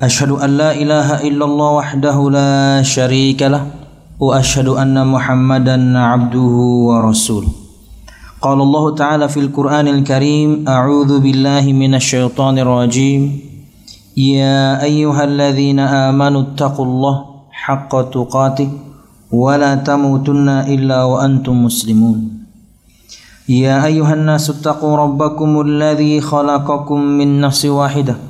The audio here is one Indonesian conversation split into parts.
أشهد أن لا إله إلا الله وحده لا شريك له وأشهد أن محمدا عبده ورسوله. قال الله تعالى في القرآن الكريم أعوذ بالله من الشيطان الرجيم. يا أيها الذين آمنوا اتقوا الله حق تقاته ولا تموتن إلا وأنتم مسلمون. يا أيها الناس اتقوا ربكم الذي خلقكم من نفس واحدة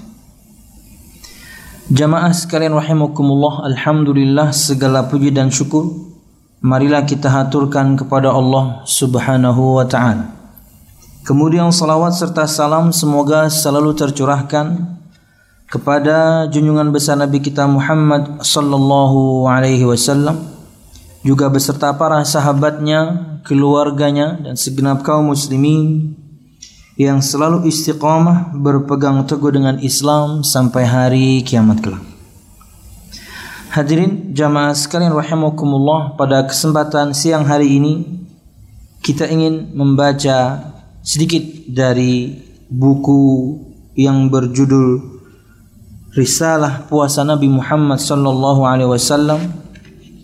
Jamaah sekalian rahimakumullah, alhamdulillah segala puji dan syukur marilah kita haturkan kepada Allah Subhanahu wa taala. Kemudian salawat serta salam semoga selalu tercurahkan kepada junjungan besar Nabi kita Muhammad sallallahu alaihi wasallam juga beserta para sahabatnya, keluarganya dan segenap kaum muslimin yang selalu istiqamah berpegang teguh dengan Islam sampai hari kiamat kelak. Hadirin jamaah sekalian rahimakumullah pada kesempatan siang hari ini kita ingin membaca sedikit dari buku yang berjudul Risalah Puasa Nabi Muhammad sallallahu alaihi wasallam.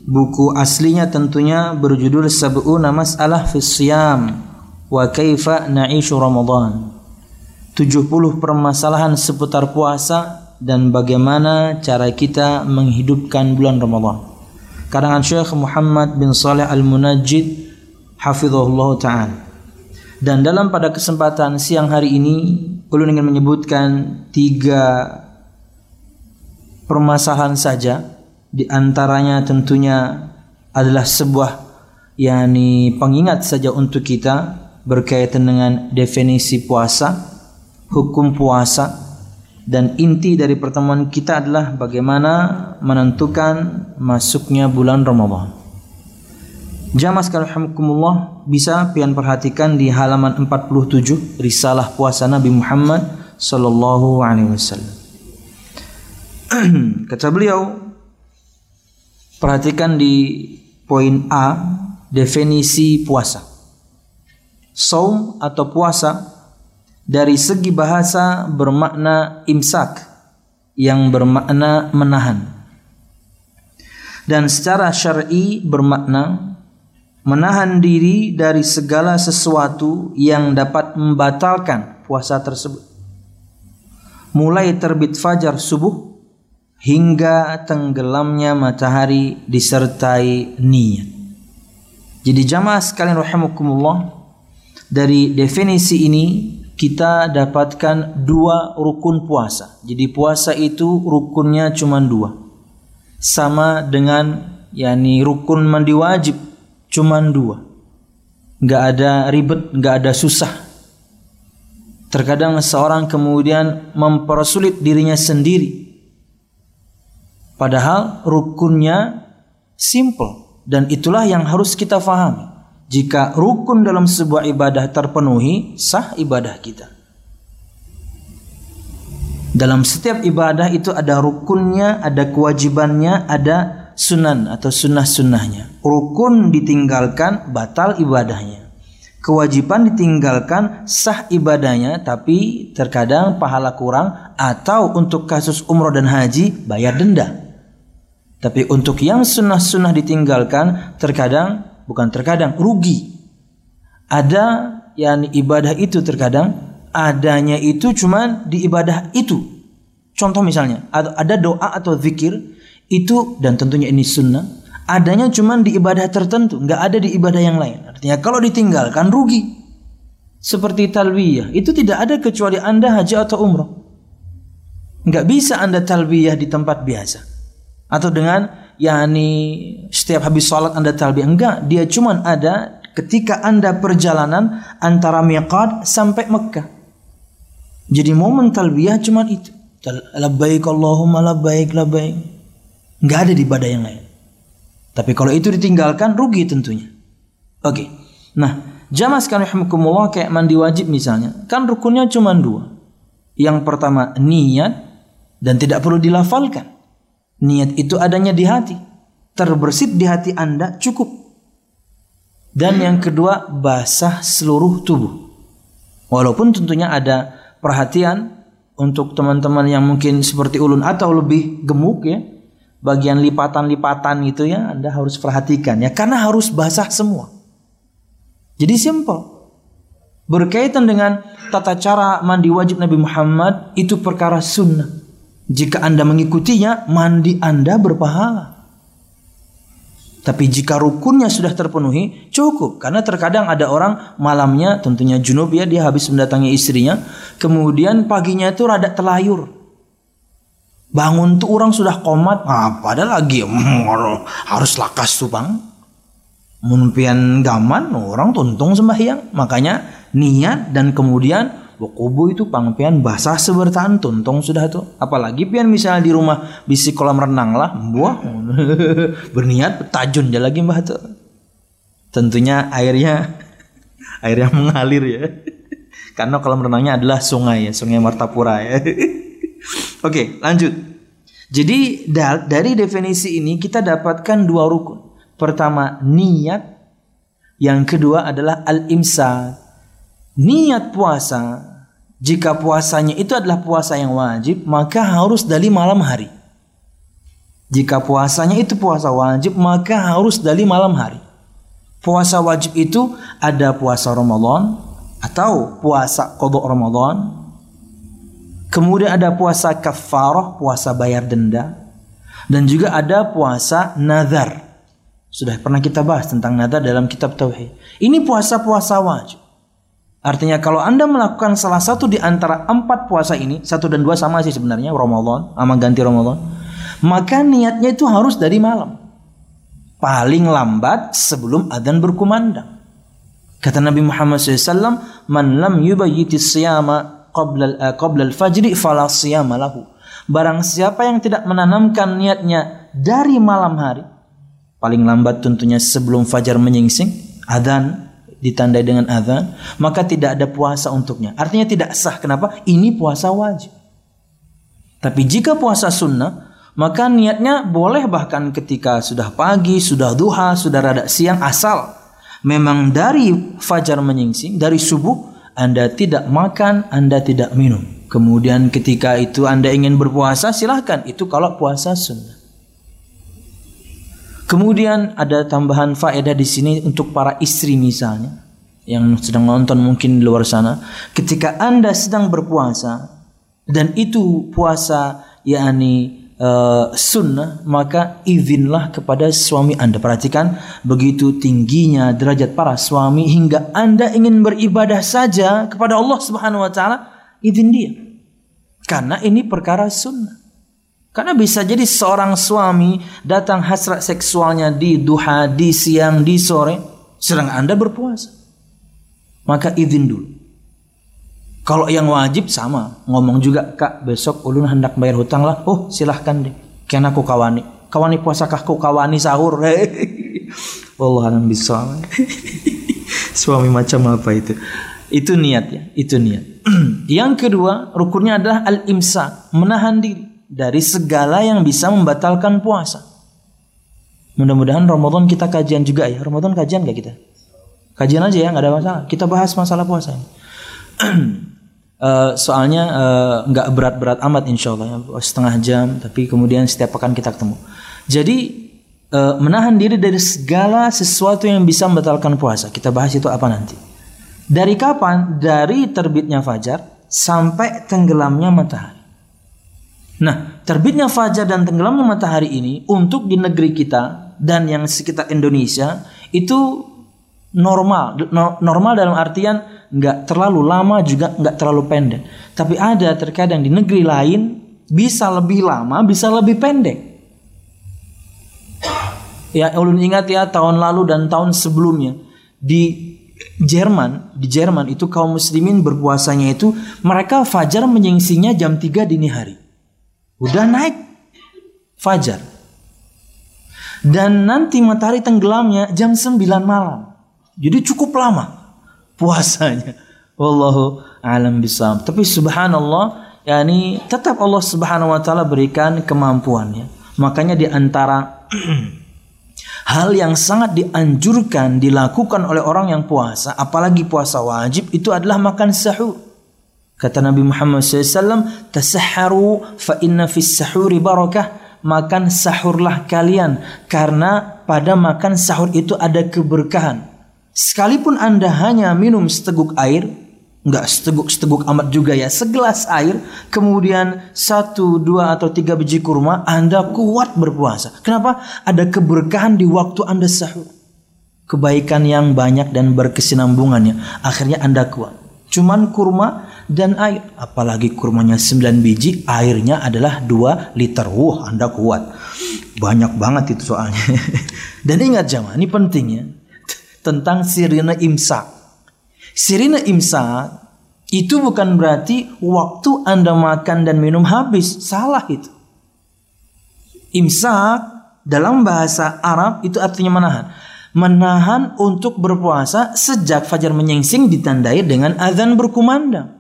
Buku aslinya tentunya berjudul Sab'una Mas'alah fi Siyam wa kaifa na'ishu Ramadan. 70 permasalahan seputar puasa dan bagaimana cara kita menghidupkan bulan Ramadan. Karangan Syekh Muhammad bin Saleh Al-Munajjid hafizahullah taala. Dan dalam pada kesempatan siang hari ini ulun ingin menyebutkan tiga permasalahan saja di antaranya tentunya adalah sebuah yakni pengingat saja untuk kita berkaitan dengan definisi puasa, hukum puasa, dan inti dari pertemuan kita adalah bagaimana menentukan masuknya bulan Ramadan. Jamaah sekalian bisa pian perhatikan di halaman 47 risalah puasa Nabi Muhammad sallallahu alaihi wasallam. Kata beliau perhatikan di poin A definisi puasa saum atau puasa dari segi bahasa bermakna imsak yang bermakna menahan. Dan secara syar'i bermakna menahan diri dari segala sesuatu yang dapat membatalkan puasa tersebut. Mulai terbit fajar subuh hingga tenggelamnya matahari disertai niat. Jadi jamaah sekalian rahimakumullah dari definisi ini kita dapatkan dua rukun puasa. Jadi puasa itu rukunnya cuma dua. Sama dengan yakni rukun mandi wajib cuma dua. Nggak ada ribet, nggak ada susah. Terkadang seorang kemudian mempersulit dirinya sendiri. Padahal rukunnya simple dan itulah yang harus kita fahami. Jika rukun dalam sebuah ibadah terpenuhi, sah ibadah kita. Dalam setiap ibadah itu ada rukunnya, ada kewajibannya, ada sunan atau sunnah-sunnahnya. Rukun ditinggalkan, batal ibadahnya. kewajiban ditinggalkan sah ibadahnya tapi terkadang pahala kurang atau untuk kasus umroh dan haji bayar denda. Tapi untuk yang sunnah-sunnah ditinggalkan terkadang bukan terkadang rugi. Ada yang ibadah itu terkadang adanya itu cuma di ibadah itu. Contoh misalnya ada doa atau zikir itu dan tentunya ini sunnah adanya cuma di ibadah tertentu, nggak ada di ibadah yang lain. Artinya kalau ditinggalkan rugi. Seperti talbiyah, itu tidak ada kecuali Anda haji atau umroh. Nggak bisa Anda talbiyah di tempat biasa. Atau dengan yakni setiap habis sholat Anda talbiyah. Enggak, dia cuma ada ketika Anda perjalanan antara miqat sampai Mekah. Jadi momen talbiyah cuma itu. Labbaik Allahumma labbaik labbaik. Enggak ada di ibadah yang lain. Tapi kalau itu ditinggalkan rugi tentunya. Oke. Okay. Nah, jamaah sekalian rahimakumullah kayak mandi wajib misalnya, kan rukunnya cuma dua. Yang pertama niat dan tidak perlu dilafalkan. Niat itu adanya di hati. Terbersit di hati Anda cukup. Dan yang kedua basah seluruh tubuh. Walaupun tentunya ada perhatian untuk teman-teman yang mungkin seperti ulun atau lebih gemuk ya bagian lipatan-lipatan gitu ya Anda harus perhatikan ya karena harus basah semua. Jadi simple. Berkaitan dengan tata cara mandi wajib Nabi Muhammad itu perkara sunnah. Jika Anda mengikutinya, mandi Anda berpahala. Tapi jika rukunnya sudah terpenuhi, cukup. Karena terkadang ada orang malamnya, tentunya junub ya, dia habis mendatangi istrinya. Kemudian paginya itu rada telayur. Bangun tuh orang sudah komat, apa ada lagi harus lakas tuh bang. Munpian gaman orang tuntung sembahyang, makanya niat dan kemudian Bokubu itu pangpian basah sebertahan tuntung sudah tuh. Apalagi pian misalnya di rumah bisi kolam renang lah, buah berniat tajun aja lagi mbah tuh. Tentunya airnya air yang mengalir ya. Karena kolam renangnya adalah sungai ya, sungai Martapura ya. Oke, lanjut. Jadi dari definisi ini kita dapatkan dua rukun. Pertama niat, yang kedua adalah al-imsak. Niat puasa, jika puasanya itu adalah puasa yang wajib, maka harus dari malam hari. Jika puasanya itu puasa wajib, maka harus dari malam hari. Puasa wajib itu ada puasa Ramadan atau puasa kodok Ramadan Kemudian ada puasa kafarah, puasa bayar denda. Dan juga ada puasa nazar. Sudah pernah kita bahas tentang nazar dalam kitab Tauhid. Ini puasa-puasa wajib. Artinya kalau Anda melakukan salah satu di antara empat puasa ini, satu dan dua sama sih sebenarnya, Ramadan, sama ganti Ramadan. Maka niatnya itu harus dari malam. Paling lambat sebelum adzan berkumandang. Kata Nabi Muhammad SAW, Man lam yubayyiti siyama qabla qabla al-fajri fala siyama lahu. Barang siapa yang tidak menanamkan niatnya dari malam hari, paling lambat tentunya sebelum fajar menyingsing, adzan ditandai dengan adzan, maka tidak ada puasa untuknya. Artinya tidak sah. Kenapa? Ini puasa wajib. Tapi jika puasa sunnah, maka niatnya boleh bahkan ketika sudah pagi, sudah duha, sudah rada siang asal memang dari fajar menyingsing, dari subuh anda tidak makan, Anda tidak minum. Kemudian ketika itu Anda ingin berpuasa, silahkan. Itu kalau puasa sunnah. Kemudian ada tambahan faedah di sini untuk para istri misalnya yang sedang nonton mungkin di luar sana. Ketika Anda sedang berpuasa dan itu puasa yakni uh, sunnah maka izinlah kepada suami anda. Perhatikan begitu tingginya derajat para suami hingga anda ingin beribadah saja kepada Allah Subhanahu Wa Taala izin dia. Karena ini perkara sunnah karena bisa jadi seorang suami datang hasrat seksualnya di duha, di siang, di sore, sedang Anda berpuasa. Maka izin dulu. Kalau yang wajib sama, ngomong juga kak besok ulun hendak bayar hutang lah. Oh silahkan deh. Kian aku kawani. Kawani puasa kah ku kawani sahur. Allah alam bisa. Suami macam apa itu? Itu niat ya, itu niat. yang kedua, rukunnya adalah al-imsak, menahan diri dari segala yang bisa membatalkan puasa. Mudah-mudahan Ramadan kita kajian juga ya. Ramadan kajian gak kita? Kajian aja ya, nggak ada masalah. Kita bahas masalah puasa ini. uh, soalnya uh, nggak berat-berat amat insya Allah ya. setengah jam, tapi kemudian setiap pekan kita ketemu. Jadi uh, menahan diri dari segala sesuatu yang bisa membatalkan puasa. Kita bahas itu apa nanti. Dari kapan? Dari terbitnya fajar sampai tenggelamnya matahari. Nah, terbitnya fajar dan tenggelamnya matahari ini untuk di negeri kita dan yang sekitar Indonesia itu normal normal dalam artian nggak terlalu lama juga nggak terlalu pendek. Tapi ada terkadang di negeri lain bisa lebih lama bisa lebih pendek. Ya ulun ingat ya tahun lalu dan tahun sebelumnya di Jerman di Jerman itu kaum muslimin berpuasanya itu mereka fajar menyengsinya jam 3 dini hari udah naik fajar dan nanti matahari tenggelamnya jam 9 malam jadi cukup lama puasanya. Wallahu alam bisawab. Tapi subhanallah, yakni tetap Allah Subhanahu wa taala berikan kemampuannya. Makanya di antara hal yang sangat dianjurkan dilakukan oleh orang yang puasa, apalagi puasa wajib itu adalah makan sahur. Kata Nabi Muhammad SAW, Tasahharu fa inna fis sahuri barakah. Makan sahurlah kalian. Karena pada makan sahur itu ada keberkahan. Sekalipun Anda hanya minum seteguk air, nggak seteguk-seteguk amat juga ya, segelas air, kemudian satu, dua atau tiga biji kurma, Anda kuat berpuasa. Kenapa? Ada keberkahan di waktu Anda sahur. Kebaikan yang banyak dan berkesinambungannya. Akhirnya Anda kuat. Cuman kurma dan air. Apalagi kurmanya 9 biji, airnya adalah 2 liter. Wah, Anda kuat. Banyak banget itu soalnya. dan ingat jamaah, ini pentingnya tentang sirine imsak. Sirine imsak itu bukan berarti waktu Anda makan dan minum habis. Salah itu. Imsak dalam bahasa Arab itu artinya menahan. Menahan untuk berpuasa sejak fajar menyingsing ditandai dengan azan berkumandang.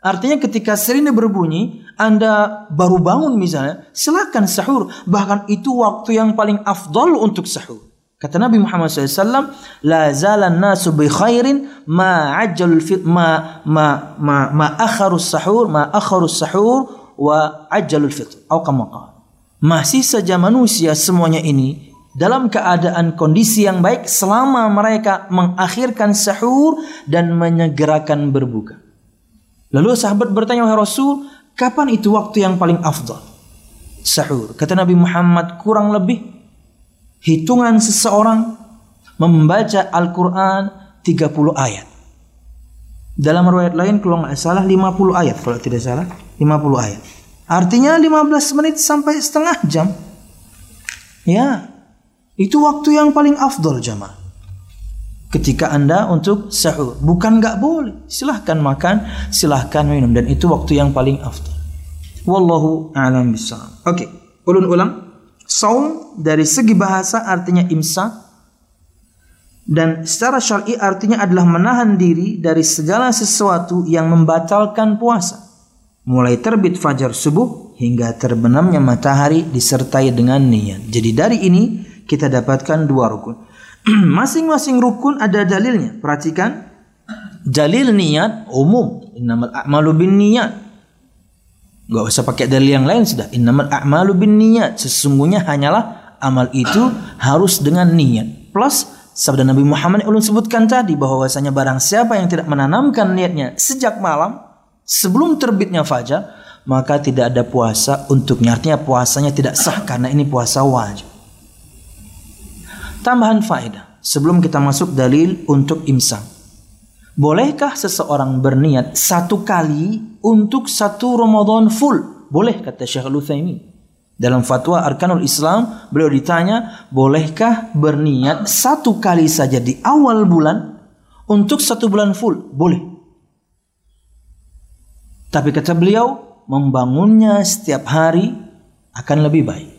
Artinya ketika sirine berbunyi, Anda baru bangun misalnya, silakan sahur. Bahkan itu waktu yang paling afdol untuk sahur. Kata Nabi Muhammad SAW, la zalan nasu bi khairin ma ajal fit ma ma ma ma akharus sahur ma akharus sahur wa ajalul fitr. Atau Masih saja manusia semuanya ini dalam keadaan kondisi yang baik selama mereka mengakhirkan sahur dan menyegerakan berbuka. Lalu sahabat bertanya wahai Rasul, kapan itu waktu yang paling afdal? Sahur. Kata Nabi Muhammad kurang lebih hitungan seseorang membaca Al-Quran 30 ayat. Dalam riwayat lain kalau nggak salah 50 ayat kalau tidak salah 50 ayat. Artinya 15 menit sampai setengah jam. Ya, itu waktu yang paling afdol jamaah. Ketika anda untuk sahur, bukan nggak boleh, silahkan makan, silahkan minum dan itu waktu yang paling afdol. Wallahu a'lam bishawab. Oke, okay. ulun ulang. Saum dari segi bahasa artinya imsak dan secara syar'i artinya adalah menahan diri dari segala sesuatu yang membatalkan puasa. Mulai terbit fajar subuh hingga terbenamnya matahari disertai dengan niat. Jadi dari ini kita dapatkan dua rukun. Masing-masing rukun ada dalilnya. Perhatikan. Dalil niat umum. Innamal a'malu bin niat. Gak usah pakai dalil yang lain sudah. Innamal a'malu bin niat. Sesungguhnya hanyalah amal itu harus dengan niat. Plus sabda Nabi Muhammad yang ulun sebutkan tadi bahwasanya barang siapa yang tidak menanamkan niatnya sejak malam sebelum terbitnya fajar maka tidak ada puasa untuknya. Artinya puasanya tidak sah karena ini puasa wajib. Tambahan faedah sebelum kita masuk dalil untuk imsak. Bolehkah seseorang berniat satu kali untuk satu Ramadan full. Boleh kata Syekh Al-Utsaimin. Dalam fatwa Arkanul Islam beliau ditanya, bolehkah berniat satu kali saja di awal bulan untuk satu bulan full? Boleh. Tapi kata beliau, membangunnya setiap hari akan lebih baik.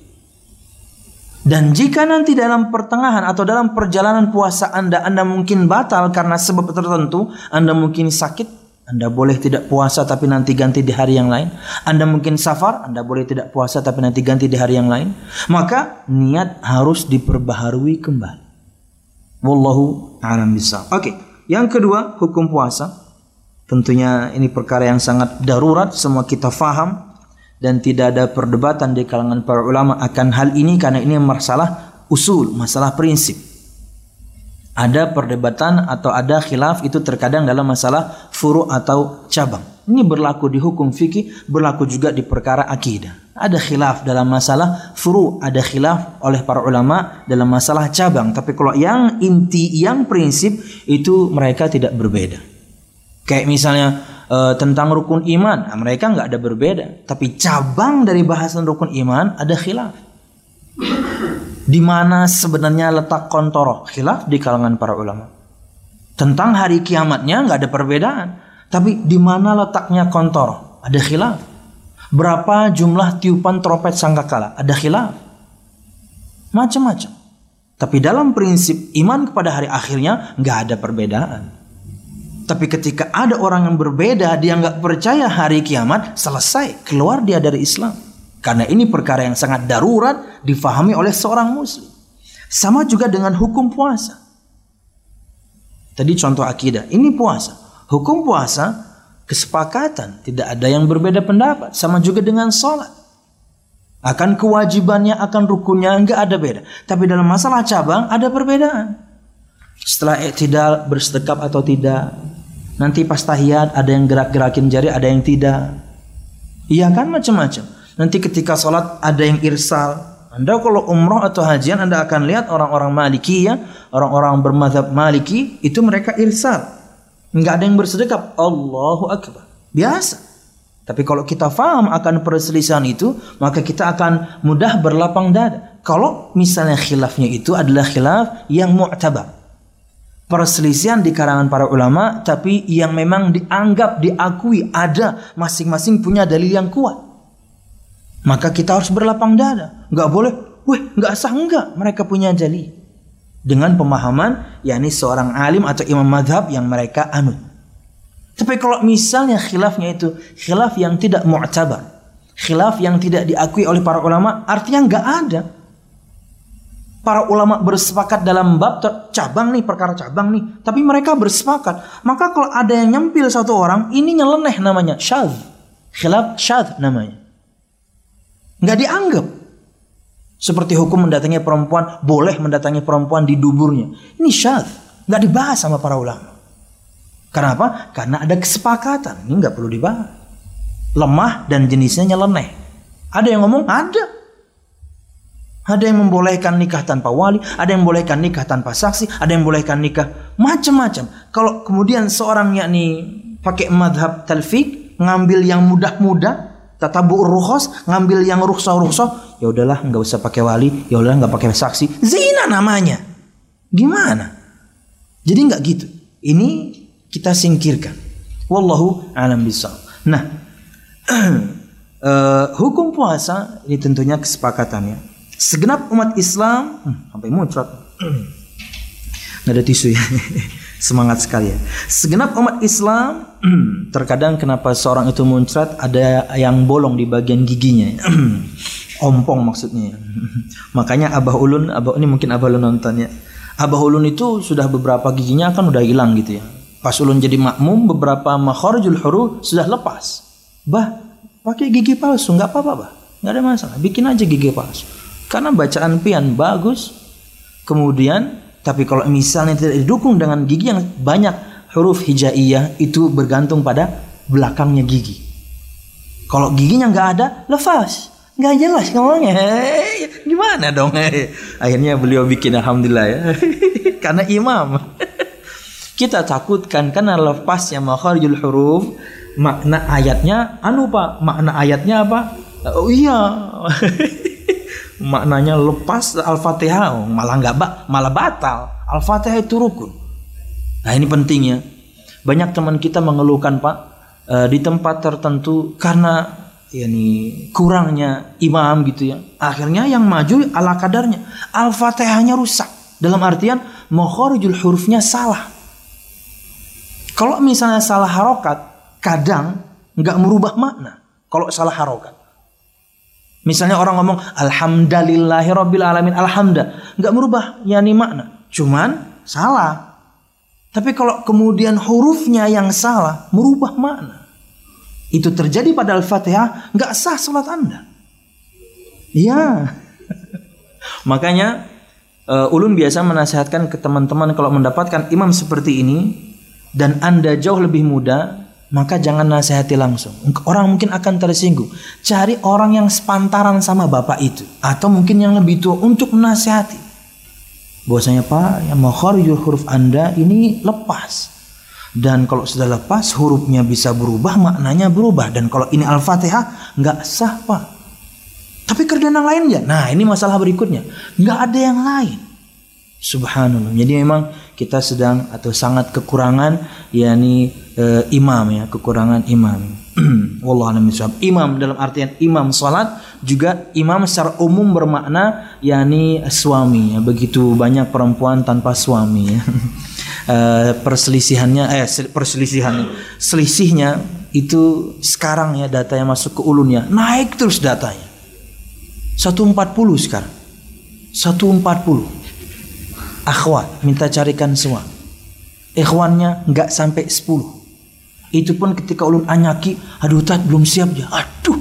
Dan jika nanti dalam pertengahan atau dalam perjalanan puasa Anda Anda mungkin batal karena sebab tertentu, Anda mungkin sakit, anda boleh tidak puasa tapi nanti ganti di hari yang lain. Anda mungkin safar, Anda boleh tidak puasa tapi nanti ganti di hari yang lain. Maka niat harus diperbaharui kembali. Wallahu a'lam bishawab. Oke, yang kedua hukum puasa. Tentunya ini perkara yang sangat darurat semua kita faham dan tidak ada perdebatan di kalangan para ulama akan hal ini karena ini masalah usul, masalah prinsip. Ada perdebatan atau ada khilaf itu terkadang dalam masalah furu atau cabang. Ini berlaku di hukum fikih, berlaku juga di perkara akidah. Ada khilaf dalam masalah furu, ada khilaf oleh para ulama dalam masalah cabang. Tapi kalau yang inti, yang prinsip itu mereka tidak berbeda. Kayak misalnya e, tentang rukun iman, nah, mereka nggak ada berbeda. Tapi cabang dari bahasan rukun iman ada khilaf. Di mana sebenarnya letak kontoroh? Khilaf di kalangan para ulama. Tentang hari kiamatnya nggak ada perbedaan. Tapi di mana letaknya kontoroh? Ada khilaf. Berapa jumlah tiupan trompet sangkakala? Ada khilaf. Macam-macam. Tapi dalam prinsip iman kepada hari akhirnya nggak ada perbedaan. Tapi ketika ada orang yang berbeda, dia nggak percaya hari kiamat, selesai, keluar dia dari Islam. Karena ini perkara yang sangat darurat difahami oleh seorang muslim. Sama juga dengan hukum puasa. Tadi contoh akidah, ini puasa. Hukum puasa, kesepakatan, tidak ada yang berbeda pendapat. Sama juga dengan sholat. Akan kewajibannya, akan rukunnya, nggak ada beda. Tapi dalam masalah cabang ada perbedaan. Setelah tidak bersedekap atau tidak, Nanti pas tahiyat ada yang gerak-gerakin jari, ada yang tidak. Iya kan macam-macam. Nanti ketika sholat ada yang irsal. Anda kalau umroh atau hajian Anda akan lihat orang-orang maliki ya, orang-orang bermadhab maliki itu mereka irsal. Enggak ada yang bersedekap. Allahu Akbar. Biasa. Tapi kalau kita faham akan perselisihan itu, maka kita akan mudah berlapang dada. Kalau misalnya khilafnya itu adalah khilaf yang mu'tabar perselisihan di kalangan para ulama tapi yang memang dianggap diakui ada masing-masing punya dalil yang kuat. Maka kita harus berlapang dada. Nggak boleh weh nggak sah enggak mereka punya dalil. Dengan pemahaman yakni seorang alim atau imam madhab yang mereka anut. Tapi kalau misalnya khilafnya itu khilaf yang tidak mu'tabar khilaf yang tidak diakui oleh para ulama artinya nggak ada para ulama bersepakat dalam bab cabang nih perkara cabang nih. Tapi mereka bersepakat. Maka kalau ada yang nyempil satu orang ini nyeleneh namanya. Syadz khilaf syadz namanya. Nggak dianggap. Seperti hukum mendatangi perempuan boleh mendatangi perempuan di duburnya. Ini syadz nggak dibahas sama para ulama. Karena apa karena ada kesepakatan. Ini nggak perlu dibahas. Lemah dan jenisnya nyeleneh. Ada yang ngomong? Ada ada yang membolehkan nikah tanpa wali, ada yang membolehkan nikah tanpa saksi, ada yang membolehkan nikah macam-macam. Kalau kemudian seorang yakni pakai madhab talfik, ngambil yang mudah-mudah, tatabu rukhos, ngambil yang rukhsah-rukhsah, ya udahlah nggak usah pakai wali, ya udahlah nggak pakai saksi. Zina namanya. Gimana? Jadi nggak gitu. Ini kita singkirkan. Wallahu alam bisa. Nah, uh, hukum puasa ini tentunya kesepakatannya segenap umat Islam hmm, sampai muncrat. Nggak ada tisu ya. Semangat sekali ya. Segenap umat Islam terkadang kenapa seorang itu muncrat ada yang bolong di bagian giginya ompong maksudnya makanya Abah Ulun Abah ini mungkin Abah Ulun nonton ya. Abah Ulun itu sudah beberapa giginya kan udah hilang gitu ya. Pas Ulun jadi makmum beberapa makharijul huruf sudah lepas. Bah pakai gigi palsu nggak apa-apa bah. Nggak ada masalah. Bikin aja gigi palsu karena bacaan pian bagus. Kemudian tapi kalau misalnya tidak didukung dengan gigi yang banyak huruf hijaiyah itu bergantung pada belakangnya gigi. Kalau giginya nggak ada, lepas. Nggak jelas ngomongnya. Gimana dong? Akhirnya beliau bikin alhamdulillah ya. karena imam. Kita takutkan karena lepasnya makharijul huruf makna ayatnya anu Pak, makna ayatnya apa? Oh iya. maknanya lepas Al-Fatihah oh, malah nggak bak malah batal. Al-Fatihah itu rukun. Nah, ini pentingnya. Banyak teman kita mengeluhkan, Pak, e, di tempat tertentu karena yakni kurangnya imam gitu ya. Akhirnya yang maju ala kadarnya. Al-Fatihahnya rusak. Dalam artian makharijul hurufnya salah. Kalau misalnya salah harokat, kadang nggak merubah makna. Kalau salah harokat. Misalnya orang ngomong alhamdulillahirabbil alamin alhamdulillah, nggak merubah yani makna. Cuman salah. Tapi kalau kemudian hurufnya yang salah, merubah makna. Itu terjadi pada Al-Fatihah, nggak sah salat Anda. Iya. Makanya uh, ulun biasa menasihatkan ke teman-teman kalau mendapatkan imam seperti ini dan Anda jauh lebih muda, maka jangan nasihati langsung. Orang mungkin akan tersinggung. Cari orang yang sepantaran sama bapak itu atau mungkin yang lebih tua untuk menasihati. Bahwasanya Pak, yang makharijul huruf Anda ini lepas. Dan kalau sudah lepas hurufnya bisa berubah, maknanya berubah. Dan kalau ini Al-Fatihah nggak sah Pak. Tapi kerjaan yang lain ya. Nah ini masalah berikutnya. Nggak ada yang lain. Subhanallah. Jadi memang kita sedang atau sangat kekurangan yakni e, imam ya, kekurangan imam. Wallah Imam dalam artian imam salat juga imam secara umum bermakna yakni suami ya. Begitu banyak perempuan tanpa suami ya. e, perselisihannya eh perselisihannya selisihnya itu sekarang ya data yang masuk ke ulunnya naik terus datanya 140 sekarang 140 akhwat minta carikan semua. Ikhwannya nggak sampai 10 itu pun ketika ulun anyaki aduh tat belum siap ya aduh.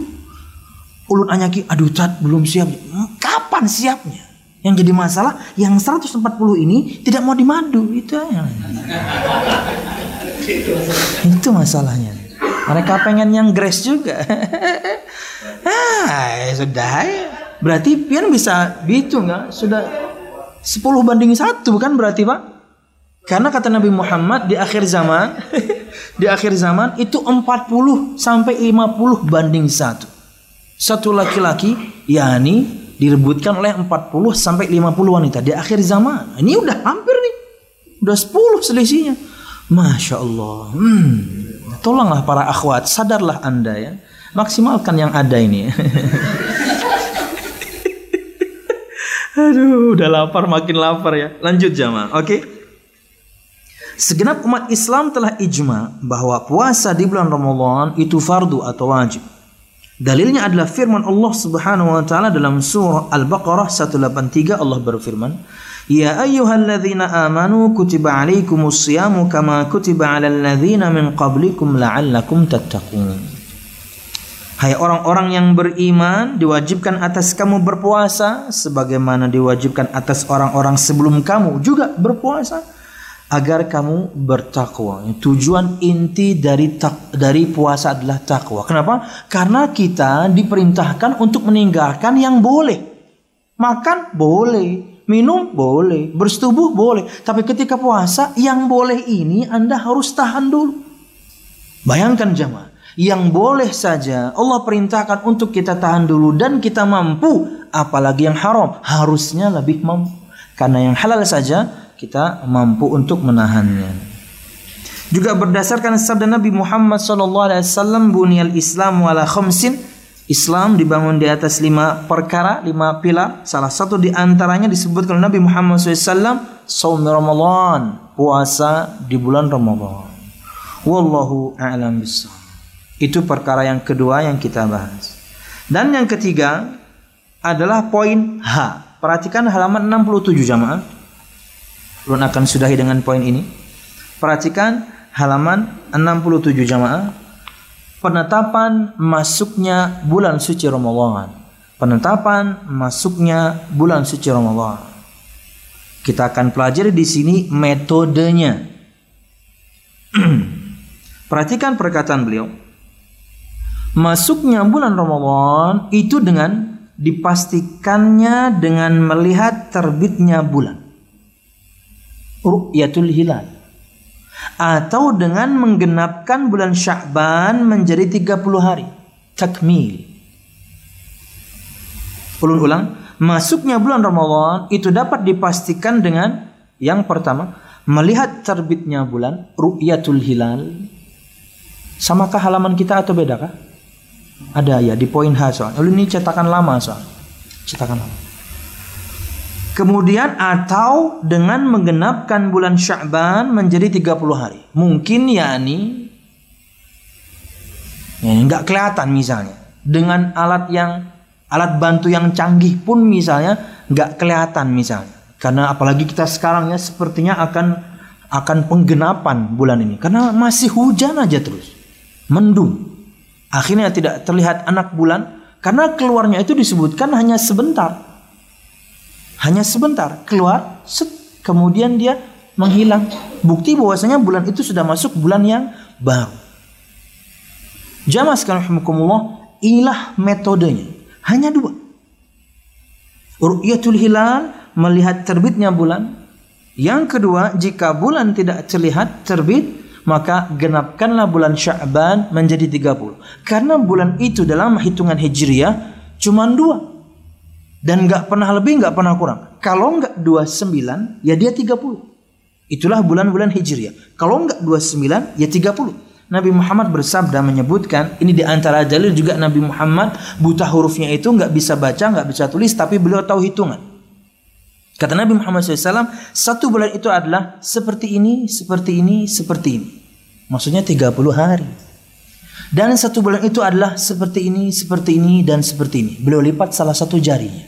Ulun anyaki aduh tat belum siap ya. kapan siapnya? Yang jadi masalah yang 140 ini tidak mau dimadu. Itu itu masalahnya. Mereka pengen yang grace juga. Ah sudah ya. berarti pian bisa bitu nggak? Sudah 10 banding satu kan berarti Pak? Karena kata Nabi Muhammad di akhir zaman di akhir zaman itu 40 sampai 50 banding satu. Satu laki-laki yakni direbutkan oleh 40 sampai 50 wanita di akhir zaman. Ini udah hampir nih. Udah 10 selisihnya. Masya Allah. Hmm. Tolonglah para akhwat, sadarlah anda ya. Maksimalkan yang ada ini. Aduh, udah lapar makin lapar ya. Lanjut jamaah. Oke. Okay? Segenap umat Islam telah ijma bahwa puasa di bulan Ramadan itu fardu atau wajib. Dalilnya adalah firman Allah Subhanahu wa taala dalam surah Al-Baqarah 183 Allah berfirman, "Ya ayyuhalladzina amanu kutiba alaikumus kama kutiba alal ladzina min qablikum la'allakum tattaqun." Hai orang-orang yang beriman, diwajibkan atas kamu berpuasa sebagaimana diwajibkan atas orang-orang sebelum kamu juga berpuasa agar kamu bertakwa. Tujuan inti dari tak, dari puasa adalah takwa. Kenapa? Karena kita diperintahkan untuk meninggalkan yang boleh. Makan boleh, minum boleh, bersetubuh boleh. Tapi ketika puasa yang boleh ini Anda harus tahan dulu. Bayangkan jemaah yang boleh saja Allah perintahkan untuk kita tahan dulu dan kita mampu apalagi yang haram harusnya lebih mampu karena yang halal saja kita mampu untuk menahannya juga berdasarkan sabda Nabi Muhammad SAW bunyal Islam wala khamsin Islam dibangun di atas lima perkara, lima pilar. Salah satu di antaranya disebutkan Nabi Muhammad SAW, saum Ramadan, puasa di bulan Ramadan. Wallahu a'lam bishawab. Itu perkara yang kedua yang kita bahas. Dan yang ketiga adalah poin H. Perhatikan halaman 67 jamaah. Belum akan sudahi dengan poin ini. Perhatikan halaman 67 jamaah. Penetapan masuknya bulan suci Ramadan. Penetapan masuknya bulan suci Ramadan. Kita akan pelajari di sini metodenya. Perhatikan perkataan beliau masuknya bulan Ramadan itu dengan dipastikannya dengan melihat terbitnya bulan. Ru'yatul hilal. Atau dengan menggenapkan bulan Sya'ban menjadi 30 hari. Takmil. Ulun ulang, masuknya bulan Ramadan itu dapat dipastikan dengan yang pertama, melihat terbitnya bulan, ru'yatul hilal. Samakah halaman kita atau bedakah? Ada ya di poin H soal. Lalu ini cetakan lama soal. Cetakan lama. Kemudian atau dengan menggenapkan bulan Sya'ban menjadi 30 hari. Mungkin yakni ya nggak kelihatan misalnya. Dengan alat yang alat bantu yang canggih pun misalnya nggak kelihatan misalnya. Karena apalagi kita sekarang ya sepertinya akan akan penggenapan bulan ini karena masih hujan aja terus. Mendung. Akhirnya tidak terlihat anak bulan karena keluarnya itu disebutkan hanya sebentar. Hanya sebentar keluar set, kemudian dia menghilang. Bukti bahwasanya bulan itu sudah masuk bulan yang baru. Jamaah sekalian inilah metodenya. Hanya dua. Ru'yatul hilal melihat terbitnya bulan. Yang kedua, jika bulan tidak terlihat terbit, maka genapkanlah bulan Sya'ban menjadi 30. Karena bulan itu dalam hitungan Hijriah cuma dua. Dan nggak pernah lebih, nggak pernah kurang. Kalau nggak 29, ya dia 30. Itulah bulan-bulan Hijriah. Kalau nggak 29, ya 30. Nabi Muhammad bersabda menyebutkan ini di antara dalil juga Nabi Muhammad buta hurufnya itu nggak bisa baca nggak bisa tulis tapi beliau tahu hitungan kata Nabi Muhammad SAW satu bulan itu adalah seperti ini seperti ini seperti ini. Maksudnya 30 hari. Dan satu bulan itu adalah seperti ini seperti ini dan seperti ini. Beliau lipat salah satu jarinya.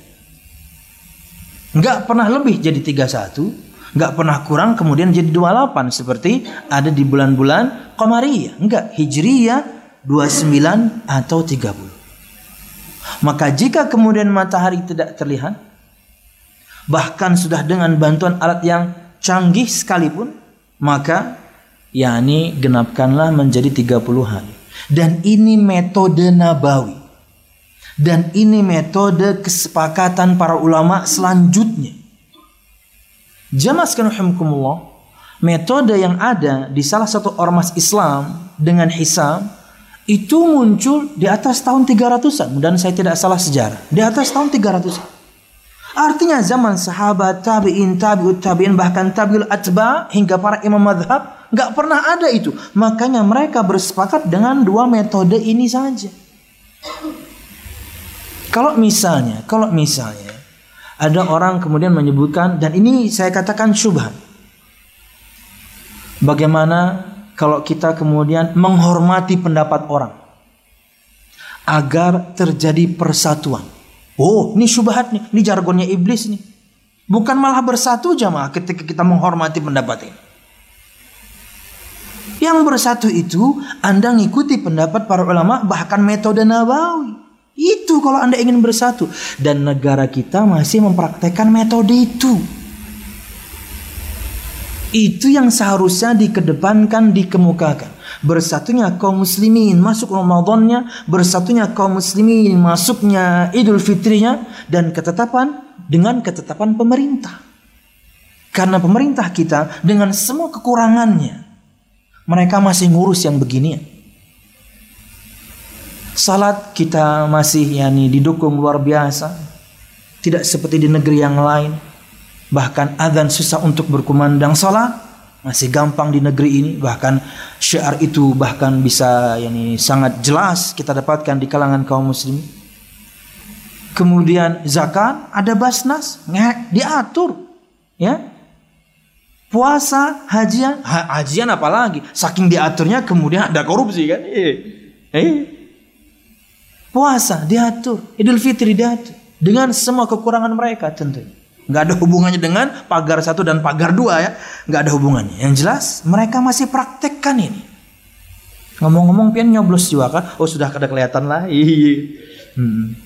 Nggak pernah lebih jadi 31 nggak pernah kurang kemudian jadi 28 seperti ada di bulan-bulan Qamariyah. Enggak Hijriyah 29 atau 30 maka jika kemudian matahari tidak terlihat bahkan sudah dengan bantuan alat yang canggih sekalipun maka yakni genapkanlah menjadi 30 hari dan ini metode nabawi dan ini metode kesepakatan para ulama selanjutnya Jamaah sekalian metode yang ada di salah satu ormas Islam dengan hisab itu muncul di atas tahun 300-an dan saya tidak salah sejarah. Di atas tahun 300-an. Artinya zaman sahabat, tabi'in, tabi'ut tabi'in bahkan tabi'ul atba hingga para imam madhab nggak pernah ada itu. Makanya mereka bersepakat dengan dua metode ini saja. Kalau misalnya, kalau misalnya ada orang kemudian menyebutkan dan ini saya katakan syubhat. Bagaimana kalau kita kemudian menghormati pendapat orang agar terjadi persatuan. Oh, ini syubhat nih, ini jargonnya iblis nih. Bukan malah bersatu jamaah ketika kita menghormati pendapat ini. Yang bersatu itu Anda ngikuti pendapat para ulama bahkan metode Nabawi. Itu kalau Anda ingin bersatu. Dan negara kita masih mempraktekkan metode itu. Itu yang seharusnya dikedepankan, dikemukakan. Bersatunya kaum muslimin masuk Ramadannya, bersatunya kaum muslimin masuknya Idul Fitrinya dan ketetapan dengan ketetapan pemerintah. Karena pemerintah kita dengan semua kekurangannya mereka masih ngurus yang begini. Salat kita masih yani didukung luar biasa. Tidak seperti di negeri yang lain. Bahkan adzan susah untuk berkumandang salat masih gampang di negeri ini bahkan syiar itu bahkan bisa yani sangat jelas kita dapatkan di kalangan kaum muslim kemudian zakat ada basnas diatur ya. Puasa hajian ha, hajian apalagi saking diaturnya kemudian ada korupsi kan? Eh, eh Puasa diatur, Idul Fitri diatur dengan semua kekurangan mereka tentunya. Nggak ada hubungannya dengan pagar satu dan pagar dua ya, nggak ada hubungannya. Yang jelas mereka masih praktekkan ini. Ngomong-ngomong pian nyoblos juga kan? Oh sudah kada kelihatan lah. Hmm.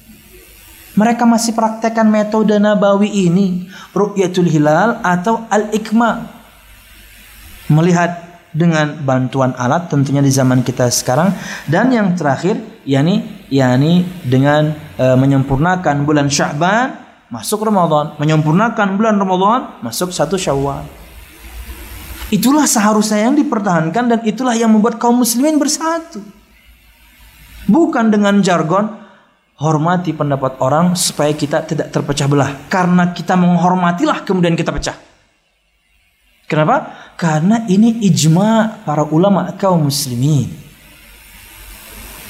Mereka masih praktekkan metode nabawi ini, ru'yatul hilal atau al-ikma. Melihat dengan bantuan alat tentunya di zaman kita sekarang dan yang terakhir yakni yakni dengan e, menyempurnakan bulan Sya'ban masuk Ramadan, menyempurnakan bulan Ramadan masuk satu Syawal. Itulah seharusnya yang dipertahankan dan itulah yang membuat kaum muslimin bersatu. Bukan dengan jargon hormati pendapat orang supaya kita tidak terpecah belah. Karena kita menghormatilah kemudian kita pecah. Kenapa? Karena ini ijma para ulama kaum muslimin.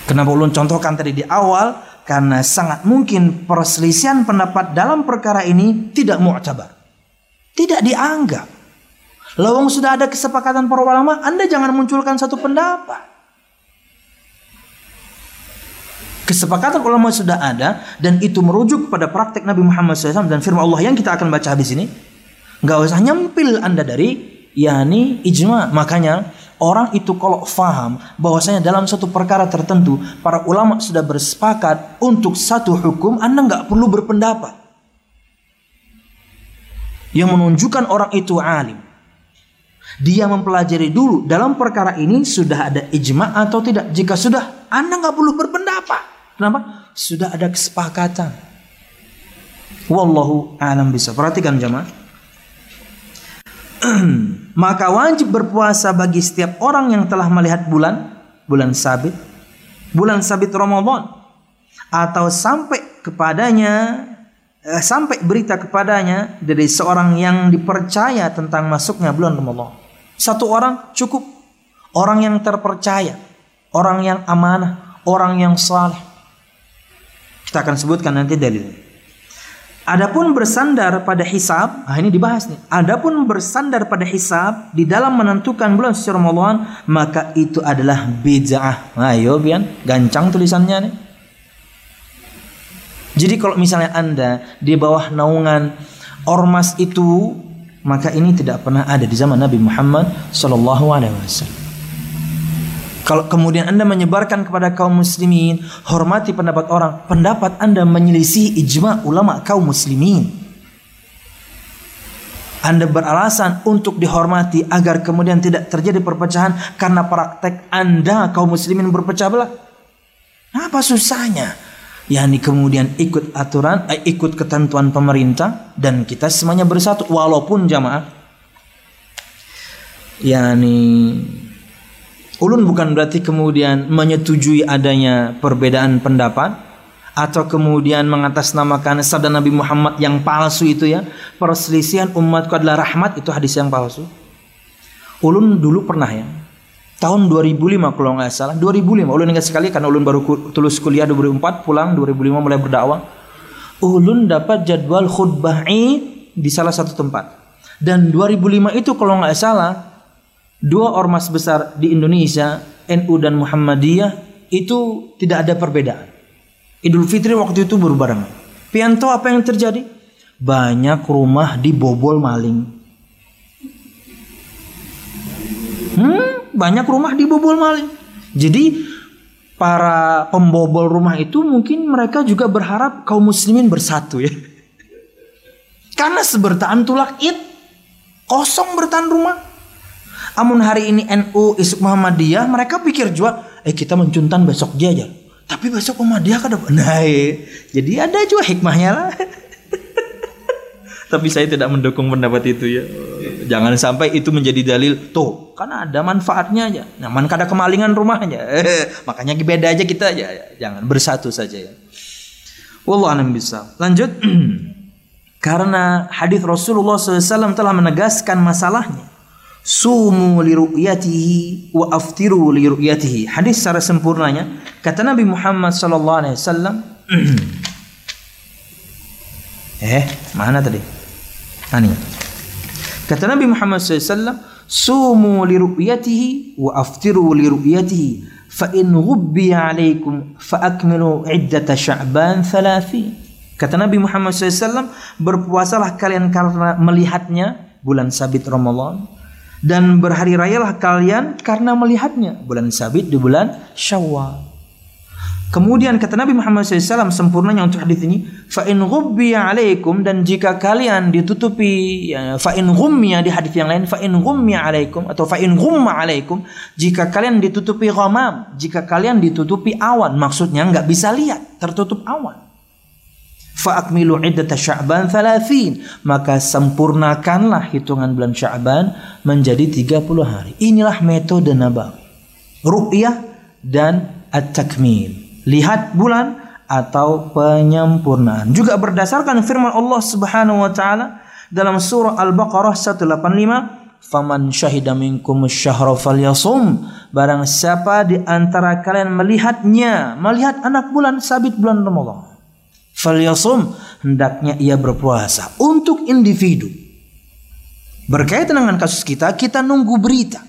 Kenapa ulun contohkan tadi di awal? Karena sangat mungkin perselisihan pendapat dalam perkara ini tidak mu'tabar. Tidak dianggap. Lawang sudah ada kesepakatan para ulama, Anda jangan munculkan satu pendapat. Kesepakatan ulama sudah ada dan itu merujuk pada praktek Nabi Muhammad SAW dan firman Allah yang kita akan baca habis ini. Nggak usah nyempil Anda dari yakni ijma. Makanya orang itu kalau faham bahwasanya dalam satu perkara tertentu para ulama sudah bersepakat untuk satu hukum, Anda nggak perlu berpendapat. Yang menunjukkan orang itu alim. Dia mempelajari dulu dalam perkara ini sudah ada ijma atau tidak. Jika sudah, Anda nggak perlu berpendapat. Kenapa? Sudah ada kesepakatan. Wallahu alam bisa. Perhatikan jemaah. Maka wajib berpuasa bagi setiap orang yang telah melihat bulan, bulan sabit, bulan sabit Ramadan atau sampai kepadanya eh, sampai berita kepadanya dari seorang yang dipercaya tentang masuknya bulan Ramadan. Satu orang cukup. Orang yang terpercaya. Orang yang amanah. Orang yang saleh. Kita akan sebutkan nanti dalil. Adapun bersandar pada hisab, nah ini dibahas nih. Adapun bersandar pada hisab di dalam menentukan bulan suci Ramadan, maka itu adalah bid'ah. Ayo bian, gancang tulisannya nih. Jadi kalau misalnya Anda di bawah naungan ormas itu maka ini tidak pernah ada di zaman Nabi Muhammad sallallahu alaihi wasallam. Kalau kemudian Anda menyebarkan kepada kaum muslimin, hormati pendapat orang, pendapat Anda menyelisih ijma ulama kaum muslimin. Anda beralasan untuk dihormati agar kemudian tidak terjadi perpecahan karena praktek Anda kaum muslimin berpecah belah. Apa susahnya? yakni kemudian ikut aturan, eh, ikut ketentuan pemerintah dan kita semuanya bersatu walaupun jamaah yakni ulun bukan berarti kemudian menyetujui adanya perbedaan pendapat atau kemudian mengatasnamakan sabda Nabi Muhammad yang palsu itu ya. Perselisihan umatku adalah rahmat itu hadis yang palsu. Ulun dulu pernah ya tahun 2005 kalau nggak salah 2005 ulun ingat sekali karena ulun baru tulus kuliah 2004 pulang 2005 mulai berdakwah. Ulun dapat jadwal khutbah di salah satu tempat. Dan 2005 itu kalau nggak salah dua ormas besar di Indonesia NU dan Muhammadiyah itu tidak ada perbedaan Idul Fitri waktu itu berbarengan Pianto apa yang terjadi banyak rumah dibobol maling hmm banyak rumah dibobol maling. Jadi para pembobol rumah itu mungkin mereka juga berharap kaum muslimin bersatu ya. Karena sebertaan tulak it kosong bertahan rumah. Amun hari ini NU Isuk Muhammadiyah mereka pikir juga eh kita mencuntan besok dia aja. Tapi besok Muhammadiyah kan Nah, iya. jadi ada juga hikmahnya lah. Tapi saya tidak mendukung pendapat itu ya. Jangan sampai itu menjadi dalil tuh, karena ada manfaatnya aja. Nyaman kada kemalingan rumahnya. Makanya beda aja kita aja. Jangan bersatu saja ya. Wallah alam bisa. Lanjut. karena hadis Rasulullah SAW telah menegaskan masalahnya. Sumu li ru'yatihi wa aftiru li ru'yatihi. Hadis secara sempurnanya kata Nabi Muhammad sallallahu alaihi wasallam Eh, mana tadi? Ani. Kata Nabi Muhammad SAW, Sumu li ru'yatihi wa aftiru li ru'yatihi. Fa in ghubbiya alaikum fa akmilu iddata sya'ban thalathi. Kata Nabi Muhammad SAW, berpuasalah kalian karena melihatnya bulan sabit Ramadan dan berhari rayalah kalian karena melihatnya bulan sabit di bulan Syawal. Kemudian kata Nabi Muhammad SAW sempurnanya untuk hadis ini, fa in alaikum dan jika kalian ditutupi ya, fa in di hadis yang lain fa in alaikum atau fa in alaikum jika kalian ditutupi ghamam, jika kalian ditutupi awan, maksudnya nggak bisa lihat, tertutup awan. Fa akmilu iddata Sya'ban 30, maka sempurnakanlah hitungan bulan Sya'ban menjadi 30 hari. Inilah metode Nabawi. Ru'yah dan at-takmil lihat bulan atau penyempurnaan. Juga berdasarkan firman Allah Subhanahu wa taala dalam surah Al-Baqarah 185, "Faman syahida minkum syahra falyasum." Barang siapa di antara kalian melihatnya, melihat anak bulan sabit bulan Ramadan, falyasum, hendaknya ia berpuasa untuk individu. Berkaitan dengan kasus kita, kita nunggu berita.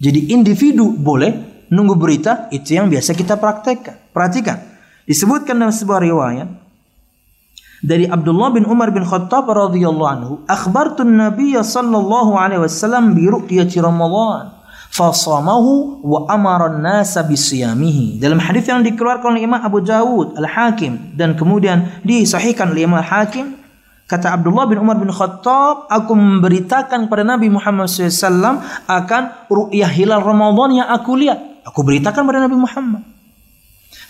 Jadi individu boleh nunggu berita itu yang biasa kita praktekkan. Perhatikan. Disebutkan dalam sebuah riwayat dari Abdullah bin Umar bin Khattab radhiyallahu anhu, akhbartu Nabi sallallahu alaihi wasallam bi ru'yati Ramadan fasamahu wa amara an-nasa bisiyamihi. Dalam hadis yang dikeluarkan oleh Imam Abu Dawud Al-Hakim dan kemudian disahihkan oleh Imam Al-Hakim, kata Abdullah bin Umar bin Khattab, aku memberitakan kepada Nabi Muhammad SAW akan ru'yah hilal Ramadan yang aku lihat. Aku beritakan kepada Nabi Muhammad.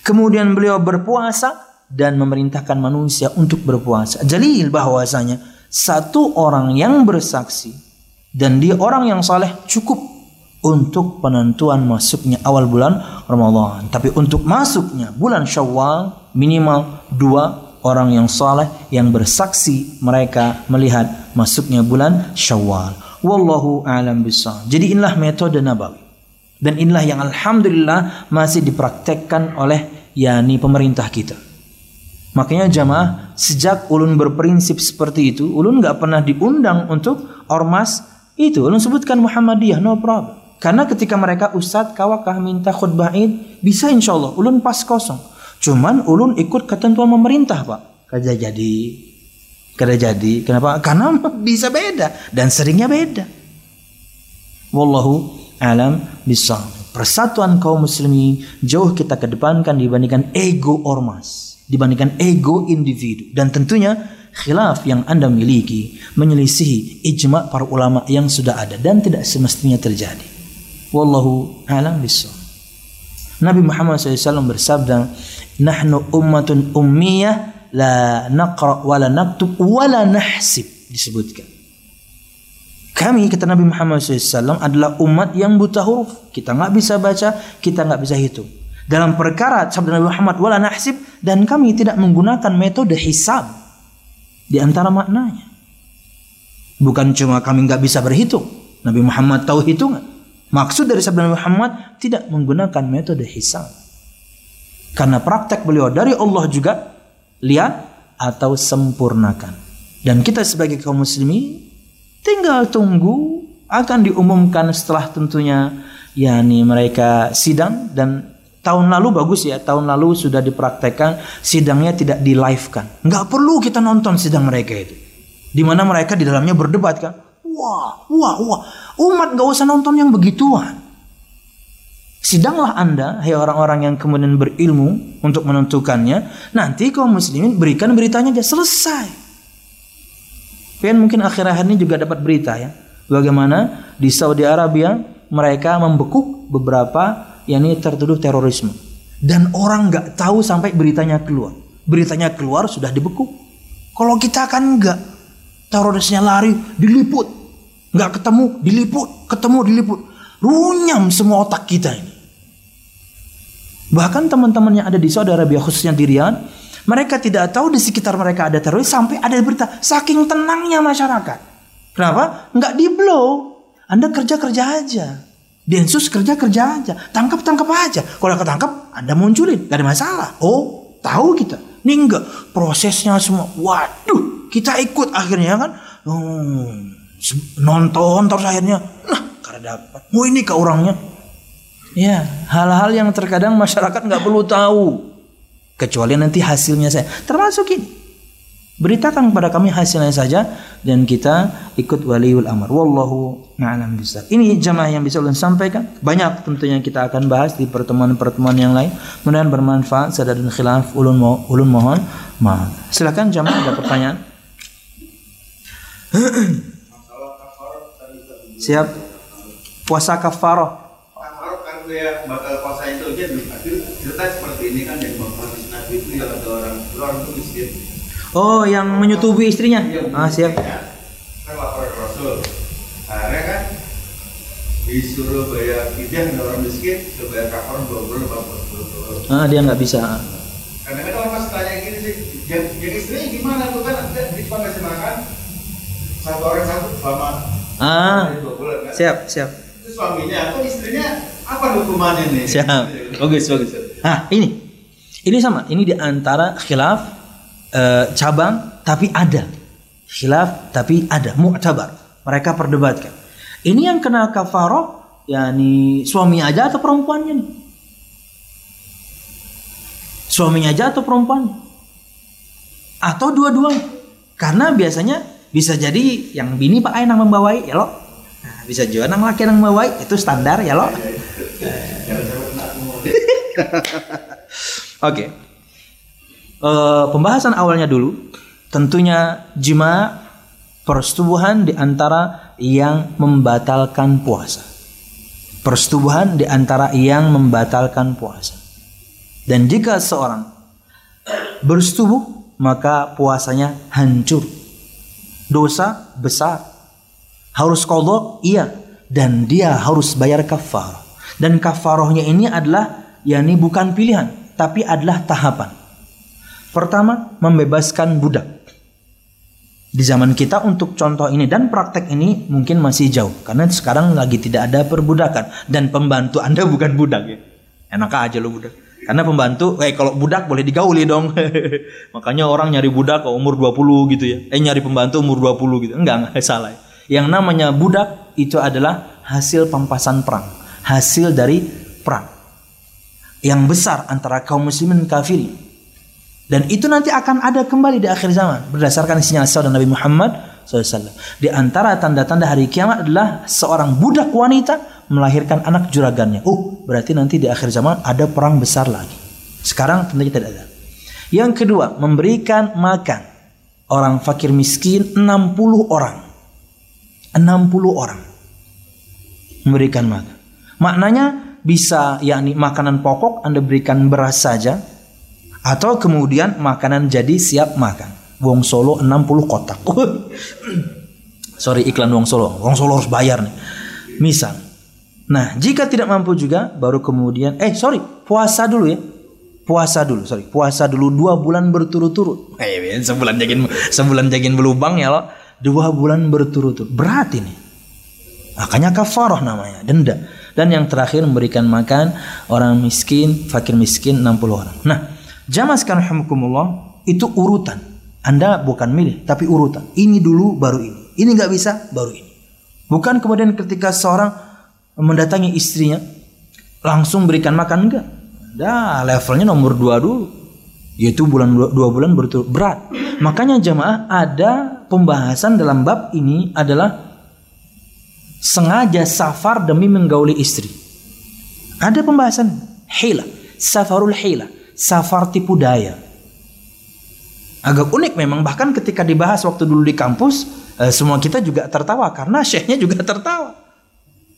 Kemudian beliau berpuasa dan memerintahkan manusia untuk berpuasa. Jalil bahwasanya satu orang yang bersaksi dan dia orang yang saleh cukup untuk penentuan masuknya awal bulan Ramadan. Tapi untuk masuknya bulan Syawal minimal dua orang yang saleh yang bersaksi mereka melihat masuknya bulan Syawal. Wallahu a'lam bishawab. Jadi inilah metode Nabawi. Dan inilah yang alhamdulillah masih dipraktekkan oleh yakni pemerintah kita. Makanya jamaah sejak ulun berprinsip seperti itu, ulun nggak pernah diundang untuk ormas itu. Ulun sebutkan Muhammadiyah, no problem. Karena ketika mereka ustadz kawakah minta khutbah id, bisa insya Allah ulun pas kosong. Cuman ulun ikut ketentuan pemerintah pak. Kerja jadi, kerja jadi. Kenapa? Karena bisa beda dan seringnya beda. Wallahu alam bisa. Persatuan kaum muslimin jauh kita kedepankan dibandingkan ego ormas dibandingkan ego individu dan tentunya khilaf yang Anda miliki menyelisihi ijma para ulama yang sudah ada dan tidak semestinya terjadi. Wallahu a'lam bishawab. Nabi Muhammad SAW bersabda, "Nahnu ummatun ummiyah la naqra wa la naktub wa nahsib." disebutkan. Kami kata Nabi Muhammad SAW adalah umat yang buta huruf. Kita nggak bisa baca, kita nggak bisa hitung dalam perkara sabda Nabi Muhammad wala nahsib dan kami tidak menggunakan metode hisab di antara maknanya. Bukan cuma kami nggak bisa berhitung. Nabi Muhammad tahu hitungan. Maksud dari sabda Muhammad tidak menggunakan metode hisab. Karena praktek beliau dari Allah juga lihat atau sempurnakan. Dan kita sebagai kaum muslimin tinggal tunggu akan diumumkan setelah tentunya yakni mereka sidang dan Tahun lalu bagus ya, tahun lalu sudah dipraktekkan sidangnya tidak di live kan. Nggak perlu kita nonton sidang mereka itu. Di mana mereka di dalamnya berdebat kan. Wah, wah, wah. Umat nggak usah nonton yang begituan. Sidanglah Anda, hai orang-orang yang kemudian berilmu untuk menentukannya. Nanti kaum muslimin berikan beritanya aja selesai. Pian mungkin akhir-akhir ini juga dapat berita ya. Bagaimana di Saudi Arabia mereka membekuk beberapa yakni tertuduh terorisme. Dan orang nggak tahu sampai beritanya keluar. Beritanya keluar sudah dibekuk. Kalau kita kan nggak, terorisnya lari, diliput, nggak ketemu, diliput, ketemu, diliput, runyam semua otak kita ini. Bahkan teman-teman yang ada di Saudi Arabia khususnya di Riyadh, mereka tidak tahu di sekitar mereka ada teroris sampai ada berita saking tenangnya masyarakat. Kenapa? Nggak di blow. Anda kerja kerja aja. Densus kerja kerja aja, tangkap tangkap aja. Kalau ketangkap, anda munculin, gak ada masalah. Oh, tahu kita. Ini enggak prosesnya semua. Waduh, kita ikut akhirnya kan. Hmm, nonton terus akhirnya. Nah, karena dapat. Oh ini ke orangnya. Ya, hal-hal yang terkadang masyarakat nggak perlu tahu. Kecuali nanti hasilnya saya. Termasuk ini. Beritakan kepada kami hasilnya saja dan kita ikut waliul amr. Wallahu a'lam bishawab. Ini jamaah yang bisa ulun sampaikan. Banyak tentunya kita akan bahas di pertemuan-pertemuan yang lain. Mudah-mudahan bermanfaat. Sadar dan khilaf ulun mo ulun mohon maaf. Silakan jamaah ada pertanyaan. Siap. Puasa kafarah. Kafarah kan gue bakal puasa itu aja cerita seperti ini kan yang Bapak Nabi itu yang ada orang orang itu miskin Oh, yang menyutubi istrinya. Ah, siap. Kan lapor Rasul. Akhirnya kan disuruh bayar fidyah orang miskin, bayar kafar dua puluh empat puluh. Ah, dia nggak bisa. Kadang-kadang orang masih tanya gini sih, yang istrinya gimana tuh kan? Di cuma ngasih makan satu orang satu selama ah, bulan kan? Siap, siap. Itu suaminya atau istrinya apa hukumannya nih? Siap. Bagus, bagus. Ah, ini. Ini sama. Ini di antara khilaf uh, cabang tapi ada khilaf tapi ada mu'tabar mereka perdebatkan ini yang kena kafaroh yakni suami aja atau perempuannya nih suaminya aja atau perempuan atau dua-duanya. Karena biasanya bisa jadi yang bini pak ayah yang membawai ya lo. Nah, bisa juga nang laki yang membawai itu standar ya lo. Oke. Eh, pembahasan awalnya dulu tentunya jima persetubuhan di antara yang membatalkan puasa. Persetubuhan di antara yang membatalkan puasa. Dan jika seorang bersetubuh maka puasanya hancur. Dosa besar. Harus kodok iya dan dia harus bayar kafar. Dan kafarohnya ini adalah yakni bukan pilihan tapi adalah tahapan. Pertama, membebaskan budak. Di zaman kita untuk contoh ini dan praktek ini mungkin masih jauh karena sekarang lagi tidak ada perbudakan dan pembantu Anda bukan budak ya. Enak aja lo budak. Karena pembantu, eh kalau budak boleh digauli dong. Makanya orang nyari budak umur 20 gitu ya. Eh nyari pembantu umur 20 gitu. Enggak, enggak salah. Yang namanya budak itu adalah hasil pampasan perang, hasil dari perang yang besar antara kaum muslimin kafir. Dan itu nanti akan ada kembali di akhir zaman berdasarkan sinyal sabda Nabi Muhammad SAW. Di antara tanda-tanda hari kiamat adalah seorang budak wanita melahirkan anak juragannya. Oh, berarti nanti di akhir zaman ada perang besar lagi. Sekarang tentunya tidak ada. Yang kedua, memberikan makan orang fakir miskin 60 orang. 60 orang memberikan makan. Maknanya bisa yakni makanan pokok Anda berikan beras saja atau kemudian makanan jadi siap makan. Wong Solo 60 kotak. Sorry iklan Wong Solo. Wong Solo harus bayar nih. Misal. Nah, jika tidak mampu juga baru kemudian eh sorry, puasa dulu ya. Puasa dulu, sorry. Puasa dulu dua bulan berturut-turut. Eh, sebulan jagin sebulan jagin belubang ya lo. Dua bulan berturut-turut. Berat ini. Makanya kafarah namanya, denda. Dan yang terakhir memberikan makan orang miskin, fakir miskin 60 orang. Nah, Jamaah sekarang rahmukumullah itu urutan. Anda bukan milih, tapi urutan. Ini dulu baru ini. Ini nggak bisa, baru ini. Bukan kemudian ketika seorang mendatangi istrinya langsung berikan makan enggak. Dah levelnya nomor dua dulu. Yaitu bulan dua, dua bulan berturut berat. Makanya jamaah ada pembahasan dalam bab ini adalah sengaja safar demi menggauli istri. Ada pembahasan hila, safarul hila safar tipu daya. Agak unik memang bahkan ketika dibahas waktu dulu di kampus eh, semua kita juga tertawa karena syekhnya juga tertawa.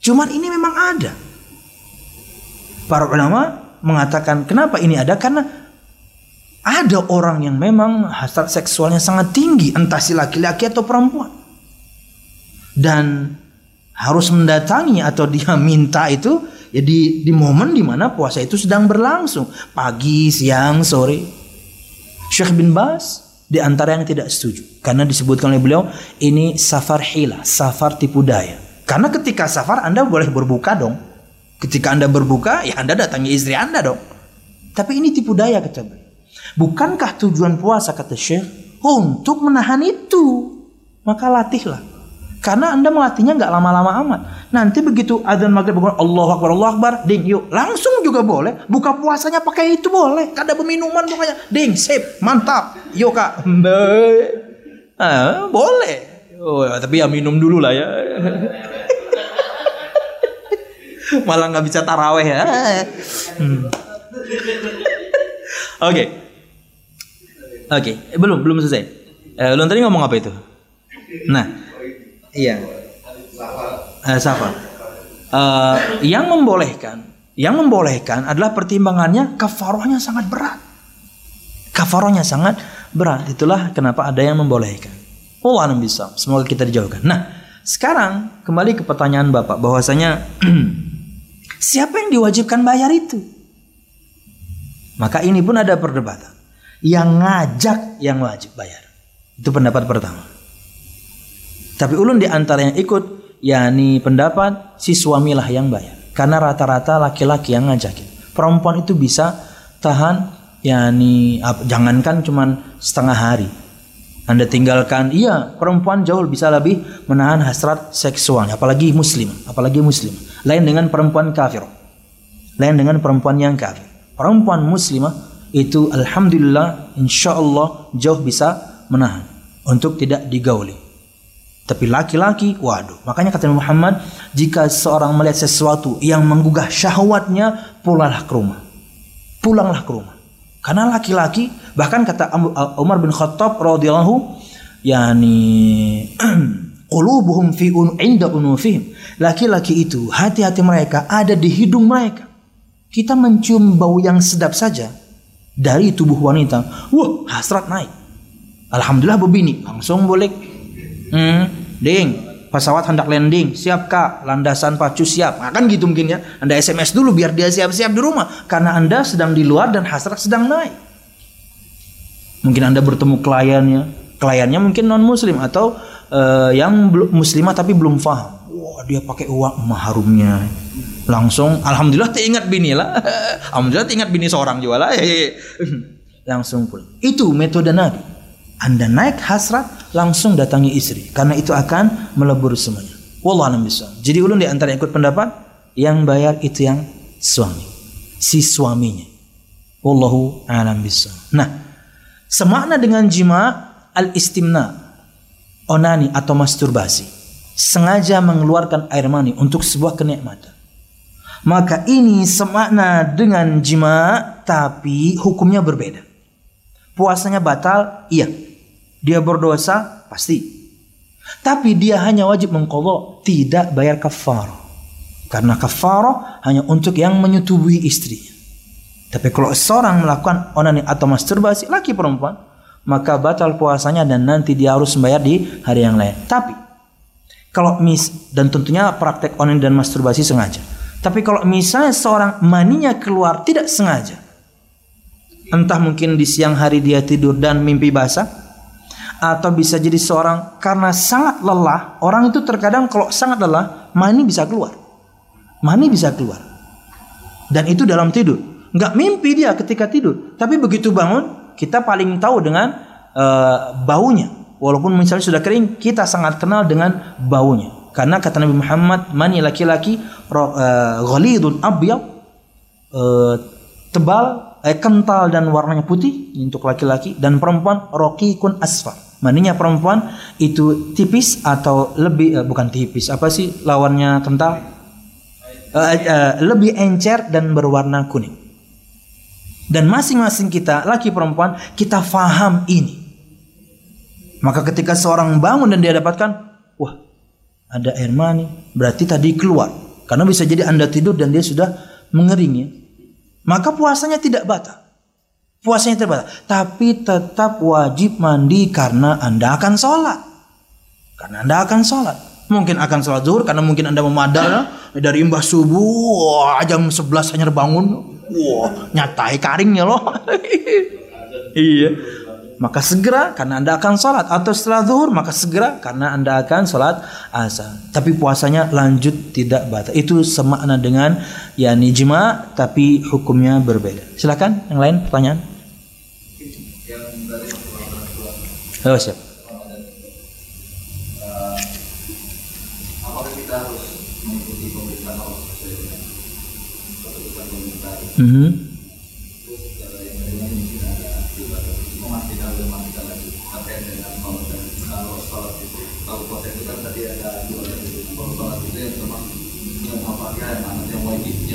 Cuman ini memang ada. Para ulama mengatakan kenapa ini ada? Karena ada orang yang memang hasrat seksualnya sangat tinggi entah si laki-laki atau perempuan. Dan harus mendatangi atau dia minta itu ya di, di momen di mana puasa itu sedang berlangsung. Pagi siang sore. Syekh bin Bas di antara yang tidak setuju. Karena disebutkan oleh beliau ini safar hila safar tipu daya karena ketika safar anda boleh berbuka dong ketika anda berbuka ya anda datangi istri anda dong tapi ini tipu daya kata bukankah tujuan puasa kata Syekh untuk menahan itu maka latihlah karena Anda melatihnya nggak lama-lama amat. Nanti begitu adzan maghrib Allah Akbar Allah Akbar, ding yuk langsung juga boleh. Buka puasanya pakai itu boleh. Kada peminuman pokoknya. Ding, sip, mantap. Yuk kak. Ah, boleh. Oh, tapi ya minum dulu lah ya. Malah nggak bisa taraweh ya. Hmm. Oke. Okay. Oke, okay. belum belum selesai. Eh, lu tadi ngomong apa itu? Nah, Iya. Uh, safar. Uh, yang membolehkan, yang membolehkan adalah pertimbangannya kafarohnya sangat berat. Kafarohnya sangat berat. Itulah kenapa ada yang membolehkan. Allah bisa. Semoga kita dijauhkan. Nah, sekarang kembali ke pertanyaan Bapak bahwasanya siapa yang diwajibkan bayar itu? Maka ini pun ada perdebatan. Yang ngajak yang wajib bayar. Itu pendapat pertama. Tapi ulun di antara yang ikut yakni pendapat si suamilah yang bayar. Karena rata-rata laki-laki yang ngajakin. Perempuan itu bisa tahan yakni jangankan cuman setengah hari. Anda tinggalkan, iya perempuan jauh bisa lebih menahan hasrat seksualnya, apalagi muslim, apalagi muslim. Lain dengan perempuan kafir. Lain dengan perempuan yang kafir. Perempuan muslimah itu alhamdulillah insya Allah jauh bisa menahan untuk tidak digauli. Tapi laki-laki, waduh. Makanya kata Muhammad, jika seorang melihat sesuatu yang menggugah syahwatnya, pulanglah ke rumah. Pulanglah ke rumah. Karena laki-laki, bahkan kata Umar bin Khattab radhiyallahu yani qulubuhum fi un, inda unufihim. Laki-laki itu, hati-hati mereka ada di hidung mereka. Kita mencium bau yang sedap saja dari tubuh wanita. Wah, hasrat naik. Alhamdulillah bebini, langsung boleh Hmm, ding, pesawat hendak landing, siap kak, landasan pacu siap. Nah, kan gitu mungkin ya. Anda SMS dulu biar dia siap-siap di rumah. Karena Anda sedang di luar dan hasrat sedang naik. Mungkin Anda bertemu kliennya, kliennya mungkin non muslim atau uh, yang muslimah tapi belum paham. Wah dia pakai uang maharumnya. Langsung, alhamdulillah teringat bini lah. alhamdulillah teringat bini seorang juga lah. Langsung pulang. Itu metode Nabi. Anda naik hasrat, langsung datangi istri. Karena itu akan melebur semuanya. Wallah bisa. Jadi ulun di antara ikut pendapat, yang bayar itu yang suami. Si suaminya. Wallahu a'lam bisa. Nah, semakna dengan jima al-istimna, onani atau masturbasi. Sengaja mengeluarkan air mani untuk sebuah kenikmatan. Maka ini semakna dengan jima tapi hukumnya berbeda. Puasanya batal? Iya. Dia berdosa pasti. Tapi dia hanya wajib mengkodok, tidak bayar kafar. Karena kafar hanya untuk yang menyetubuhi istrinya. Tapi kalau seorang melakukan onani atau masturbasi laki perempuan, maka batal puasanya dan nanti dia harus membayar di hari yang lain. Tapi kalau mis dan tentunya praktek onani dan masturbasi sengaja. Tapi kalau misalnya seorang maninya keluar tidak sengaja, entah mungkin di siang hari dia tidur dan mimpi basah, atau bisa jadi seorang karena sangat lelah. Orang itu terkadang kalau sangat lelah, mani bisa keluar. Mani bisa keluar. Dan itu dalam tidur. Nggak mimpi dia ketika tidur. Tapi begitu bangun, kita paling tahu dengan uh, baunya. Walaupun misalnya sudah kering, kita sangat kenal dengan baunya. Karena kata Nabi Muhammad, mani laki-laki uh, ghalidun abyad uh, tebal, eh, kental dan warnanya putih untuk laki-laki dan perempuan rokikun asfar Maninya perempuan itu tipis atau lebih uh, bukan tipis apa sih lawannya kental? Uh, uh, lebih encer dan berwarna kuning. Dan masing-masing kita laki perempuan kita faham ini. Maka ketika seorang bangun dan dia dapatkan, wah ada air mani, berarti tadi keluar. Karena bisa jadi anda tidur dan dia sudah mengering ya. Maka puasanya tidak batal puasanya terbatas. Tapi tetap wajib mandi karena Anda akan sholat. Karena Anda akan sholat. Mungkin akan sholat zuhur karena mungkin Anda memadal dari imbah subuh wah, jam 11 hanya bangun. Wah, nyatai karingnya loh. iya. Maka segera karena Anda akan sholat atau setelah zuhur maka segera karena Anda akan sholat asar. Tapi puasanya lanjut tidak batal. Itu semakna dengan ya nijma tapi hukumnya berbeda. Silakan yang lain pertanyaan. Oh, siap. Mm -hmm.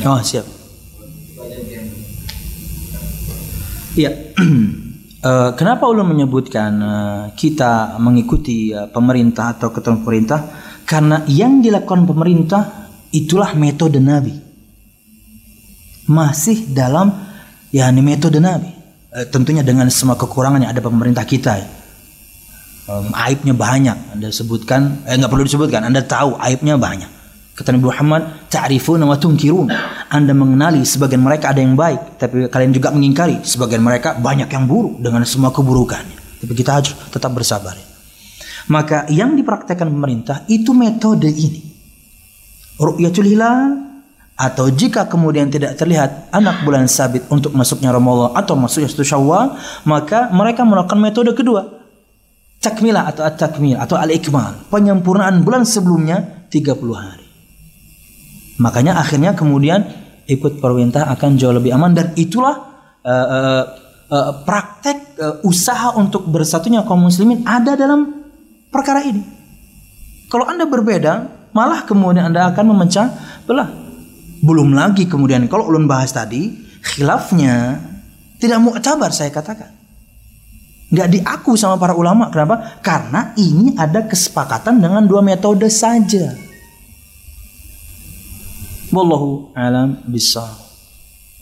Oh siap. Iya. Uh, kenapa ulun menyebutkan uh, kita mengikuti uh, pemerintah atau ketua pemerintah? Karena yang dilakukan pemerintah itulah metode Nabi. Masih dalam ya ini metode Nabi. Uh, tentunya dengan semua kekurangan yang ada pemerintah kita. Ya. Um, aibnya banyak. Anda sebutkan, eh nggak perlu disebutkan. Anda tahu aibnya banyak. Kata Nabi Muhammad, "Ta'rifuna wa tunkirun." Anda mengenali sebagian mereka ada yang baik, tapi kalian juga mengingkari sebagian mereka banyak yang buruk dengan semua keburukannya. Tapi kita harus tetap bersabar. Maka yang dipraktekkan pemerintah itu metode ini. Ru'yatul hilal atau jika kemudian tidak terlihat anak bulan sabit untuk masuknya Ramadan atau masuknya satu Syawal, maka mereka melakukan metode kedua. Takmilah atau at-takmil atau al-ikmal, penyempurnaan bulan sebelumnya 30 hari. Makanya akhirnya kemudian ikut perintah akan jauh lebih aman dan itulah uh, uh, uh, praktek uh, usaha untuk bersatunya kaum muslimin ada dalam perkara ini. Kalau Anda berbeda, malah kemudian Anda akan memecah belah. Belum lagi kemudian kalau ulun bahas tadi, khilafnya tidak muktabar saya katakan. Nggak diaku sama para ulama. Kenapa? Karena ini ada kesepakatan dengan dua metode saja. Wallahu alam bisa.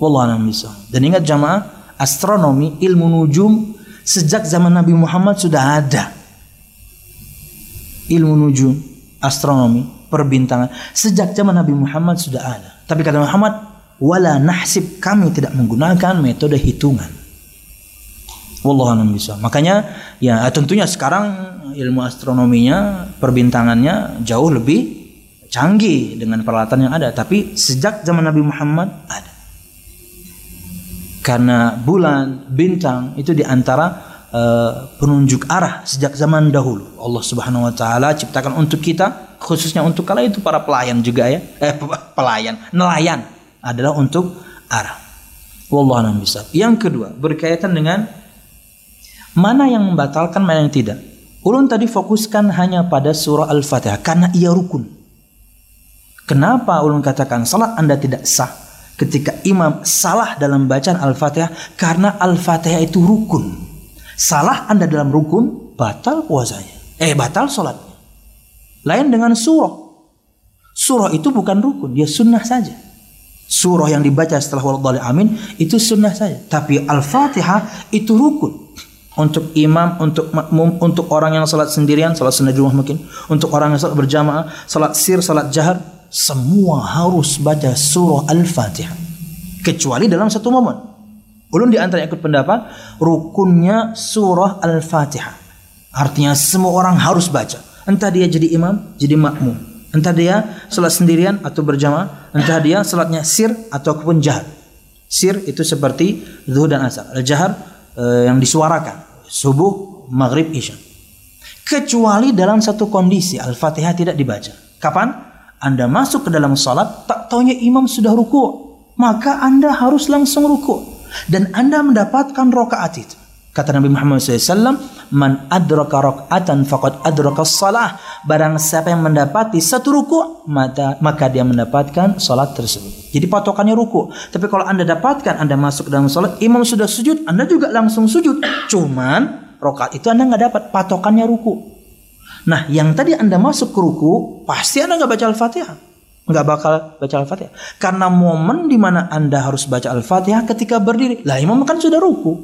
Wallahu alam bisa. Dan ingat jamaah, astronomi, ilmu nujum sejak zaman Nabi Muhammad sudah ada. Ilmu nujum, astronomi, perbintangan sejak zaman Nabi Muhammad sudah ada. Tapi kata Muhammad, wala nahsib kami tidak menggunakan metode hitungan. Wallahu a'lam bisa. Makanya ya tentunya sekarang ilmu astronominya, perbintangannya jauh lebih canggih dengan peralatan yang ada, tapi sejak zaman Nabi Muhammad ada. Karena bulan, bintang itu di antara uh, eh, penunjuk arah sejak zaman dahulu. Allah Subhanahu wa taala ciptakan untuk kita, khususnya untuk kala itu para pelayan juga ya. Eh pelayan, nelayan adalah untuk arah. Wallahu a'lam Yang kedua, berkaitan dengan Mana yang membatalkan, mana yang tidak. Ulun tadi fokuskan hanya pada surah Al-Fatihah karena ia rukun. Kenapa ulun katakan salat Anda tidak sah ketika imam salah dalam bacaan Al-Fatihah karena Al-Fatihah itu rukun. Salah Anda dalam rukun batal puasanya. Eh batal salatnya. Lain dengan surah. Surah itu bukan rukun, dia sunnah saja. Surah yang dibaca setelah waladhi amin itu sunnah saja. Tapi Al-Fatihah itu rukun untuk imam, untuk makmum, untuk orang yang salat sendirian, salat sendiri rumah mungkin, untuk orang yang salat berjamaah, salat sir, salat jahar, semua harus baca surah Al-Fatihah. Kecuali dalam satu momen. Ulun di antara ikut pendapat, rukunnya surah Al-Fatihah. Artinya semua orang harus baca. Entah dia jadi imam, jadi makmum. Entah dia salat sendirian atau berjamaah, entah dia salatnya sir ataupun jahar. Sir itu seperti zuhur dan asar. Al-jahar eh, yang disuarakan subuh, maghrib, isya. Kecuali dalam satu kondisi Al-Fatihah tidak dibaca. Kapan? Anda masuk ke dalam salat, tak taunya imam sudah ruku, maka Anda harus langsung ruku dan Anda mendapatkan rokaat itu. Kata Nabi Muhammad SAW, Man adraka rak'atan faqad adraka salah. Barang siapa yang mendapati satu ruku, maka, dia mendapatkan salat tersebut. Jadi patokannya ruku. Tapi kalau anda dapatkan, anda masuk dalam salat, imam sudah sujud, anda juga langsung sujud. Cuman, rokaat itu anda nggak dapat, patokannya ruku. Nah, yang tadi anda masuk ke ruku, pasti anda nggak baca Al-Fatihah nggak bakal baca Al-Fatihah. Karena momen di mana Anda harus baca Al-Fatihah ketika berdiri. Lah imam kan sudah ruku.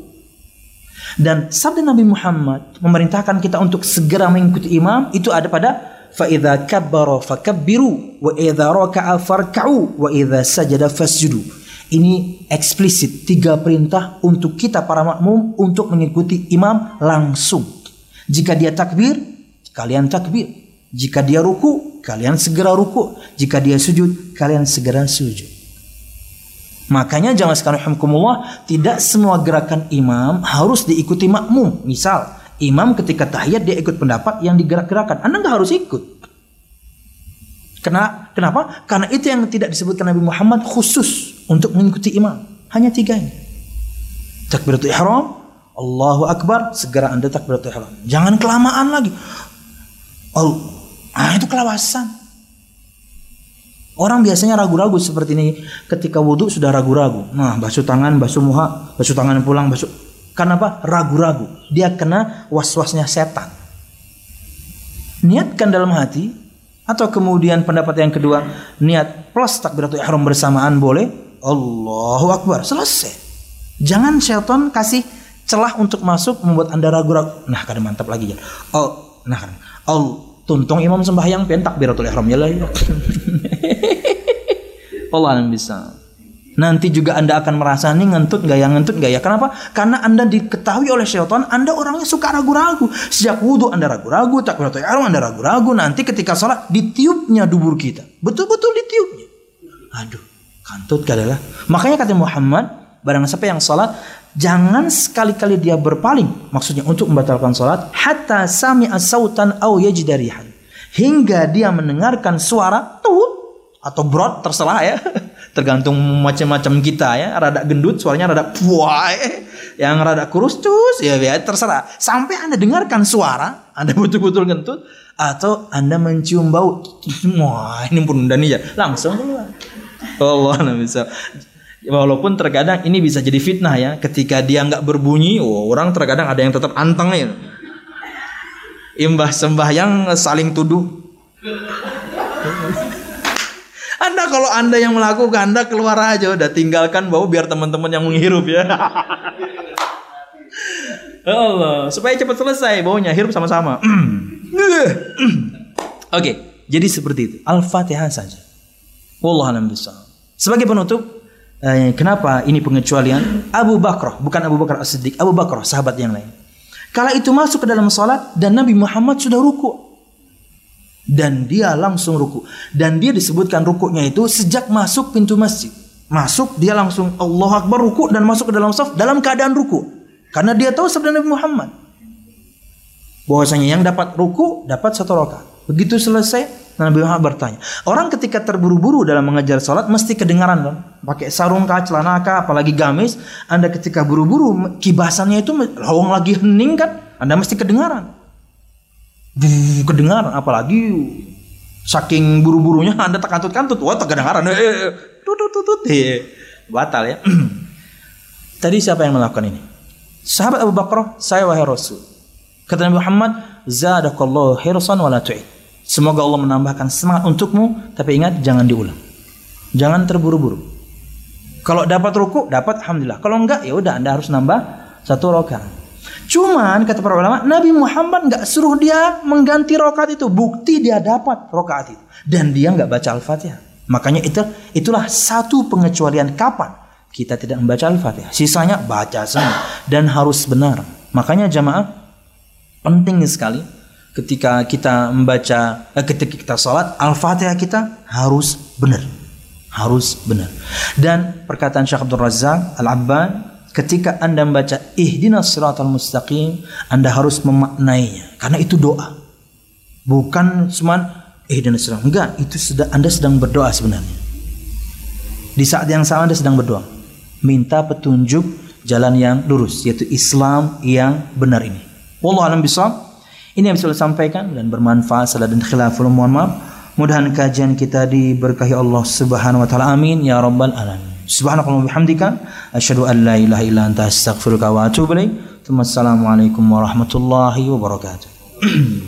Dan sabda Nabi Muhammad memerintahkan kita untuk segera mengikuti imam itu ada pada فَإِذَا كَبَّرَ فَكَبِّرُوا وَإِذَا رَكَعَ فَارْكَعُوا وَإِذَا سَجَدَ فَاسْجُدُوا Ini eksplisit tiga perintah untuk kita para makmum untuk mengikuti imam langsung. Jika dia takbir, kalian takbir. Jika dia ruku, kalian segera ruku. Jika dia sujud, kalian segera sujud. Makanya jangan sekarang hamkumullah tidak semua gerakan imam harus diikuti makmum. Misal, imam ketika tahiyat dia ikut pendapat yang digerak-gerakan. Anda nggak harus ikut. Kena, kenapa? Karena itu yang tidak disebutkan Nabi Muhammad khusus untuk mengikuti imam. Hanya tiga ini. Takbiratul ihram, Allahu Akbar, segera Anda takbiratul ihram. Jangan kelamaan lagi. Oh, ah itu kelawasan. Orang biasanya ragu-ragu seperti ini ketika wudhu sudah ragu-ragu. Nah, basuh tangan, basuh muha, basuh tangan pulang, basuh. Karena apa? Ragu-ragu. Dia kena was-wasnya setan. Niatkan dalam hati atau kemudian pendapat yang kedua, niat plus takbiratul ihram bersamaan boleh. Allahu Akbar. Selesai. Jangan setan kasih celah untuk masuk membuat Anda ragu-ragu. Nah, kada mantap lagi ya. Oh, nah kan. Oh, tuntung imam sembahyang pentak biratul ihram. Ya lah Allah yang bisa. Nanti juga anda akan merasa nih ngentut gak ya? Ngentut gak ya? Kenapa? Karena anda diketahui oleh syaitan anda orangnya suka ragu-ragu. Sejak wudhu anda ragu-ragu tak biratul ihram anda ragu-ragu. Nanti ketika sholat ditiupnya dubur kita. Betul-betul ditiupnya. Aduh kantut kadalah makanya kata Muhammad barang siapa yang sholat Jangan sekali-kali dia berpaling maksudnya untuk membatalkan salat hatta sami'a sautan aw yajdarihan. Hingga dia mendengarkan suara tuh atau brot terserah ya. Tergantung macam-macam kita ya. Rada gendut suaranya rada puai yang rada kurus cus ya, ya terserah. Sampai Anda dengarkan suara, Anda betul-betul ngentut atau Anda mencium bau. Wah, ini pun dan ya langsung keluar. Allah bisa. Walaupun terkadang ini bisa jadi fitnah ya, ketika dia nggak berbunyi, oh, orang terkadang ada yang tetap anteng ya. Imbah sembahyang saling tuduh. Anda kalau Anda yang melakukan, Anda keluar aja udah tinggalkan bau biar teman-teman yang menghirup ya. Ya Allah, supaya cepat selesai baunya hirup sama-sama. Oke, jadi seperti itu. Al-Fatihah saja. Wallah alam Sebagai penutup, eh, kenapa ini pengecualian? Abu Bakar, bukan Abu Bakar As-Siddiq, Abu Bakar, sahabat yang lain. Kala itu masuk ke dalam salat dan Nabi Muhammad sudah ruku. Dan dia langsung ruku. Dan dia disebutkan rukunya itu sejak masuk pintu masjid. Masuk dia langsung Allah Akbar ruku dan masuk ke dalam saf dalam keadaan ruku. Karena dia tahu sabda Nabi Muhammad. Bahwasanya yang dapat ruku dapat satu rakaat. Begitu selesai Nabi Muhammad bertanya. Orang ketika terburu-buru dalam mengajar sholat mesti kedengaran kan? Pakai sarung kah, celana kah, apalagi gamis. Anda ketika buru-buru kibasannya itu lawang lagi hening kan? Anda mesti kedengaran. Buh, kedengaran apalagi saking buru-burunya Anda tak kantut-kantut. Wah, tak kedengaran. Eh, eh, eh. tutut tutut. Batal ya. Tadi siapa yang melakukan ini? Sahabat Abu Bakar, saya wahai Rasul. Kata Nabi Muhammad, zadakallahu hirsan wa la. Semoga Allah menambahkan semangat untukmu, tapi ingat jangan diulang. Jangan terburu-buru. Kalau dapat ruku, dapat alhamdulillah. Kalau enggak, ya udah Anda harus nambah satu rakaat. Cuman kata para ulama, Nabi Muhammad enggak suruh dia mengganti rakaat itu. Bukti dia dapat rakaat itu dan dia enggak baca Al-Fatihah. Makanya itu itulah satu pengecualian kapan kita tidak membaca Al-Fatihah. Sisanya baca semua dan harus benar. Makanya jamaah penting sekali ketika kita membaca eh, ketika kita salat Al-Fatihah kita harus benar. Harus benar. Dan perkataan Syekh Abdul Razak Al-Abban ketika Anda membaca ihdinas siratal mustaqim Anda harus memaknainya karena itu doa. Bukan cuma ihdinas siratal. Enggak, itu sudah Anda sedang berdoa sebenarnya. Di saat yang sama Anda sedang berdoa minta petunjuk jalan yang lurus yaitu Islam yang benar ini. Wallahu alam bisawab. Ini yang bisa saya sampaikan dan bermanfaat salah dan khilaful mohon maaf. Mudahan kajian kita diberkahi Allah Subhanahu wa taala. Amin ya rabbal alamin. Subhanakallahumma bihamdika asyhadu an la ilaha illa anta astaghfiruka wa atubu ilaik. Assalamualaikum warahmatullahi wabarakatuh.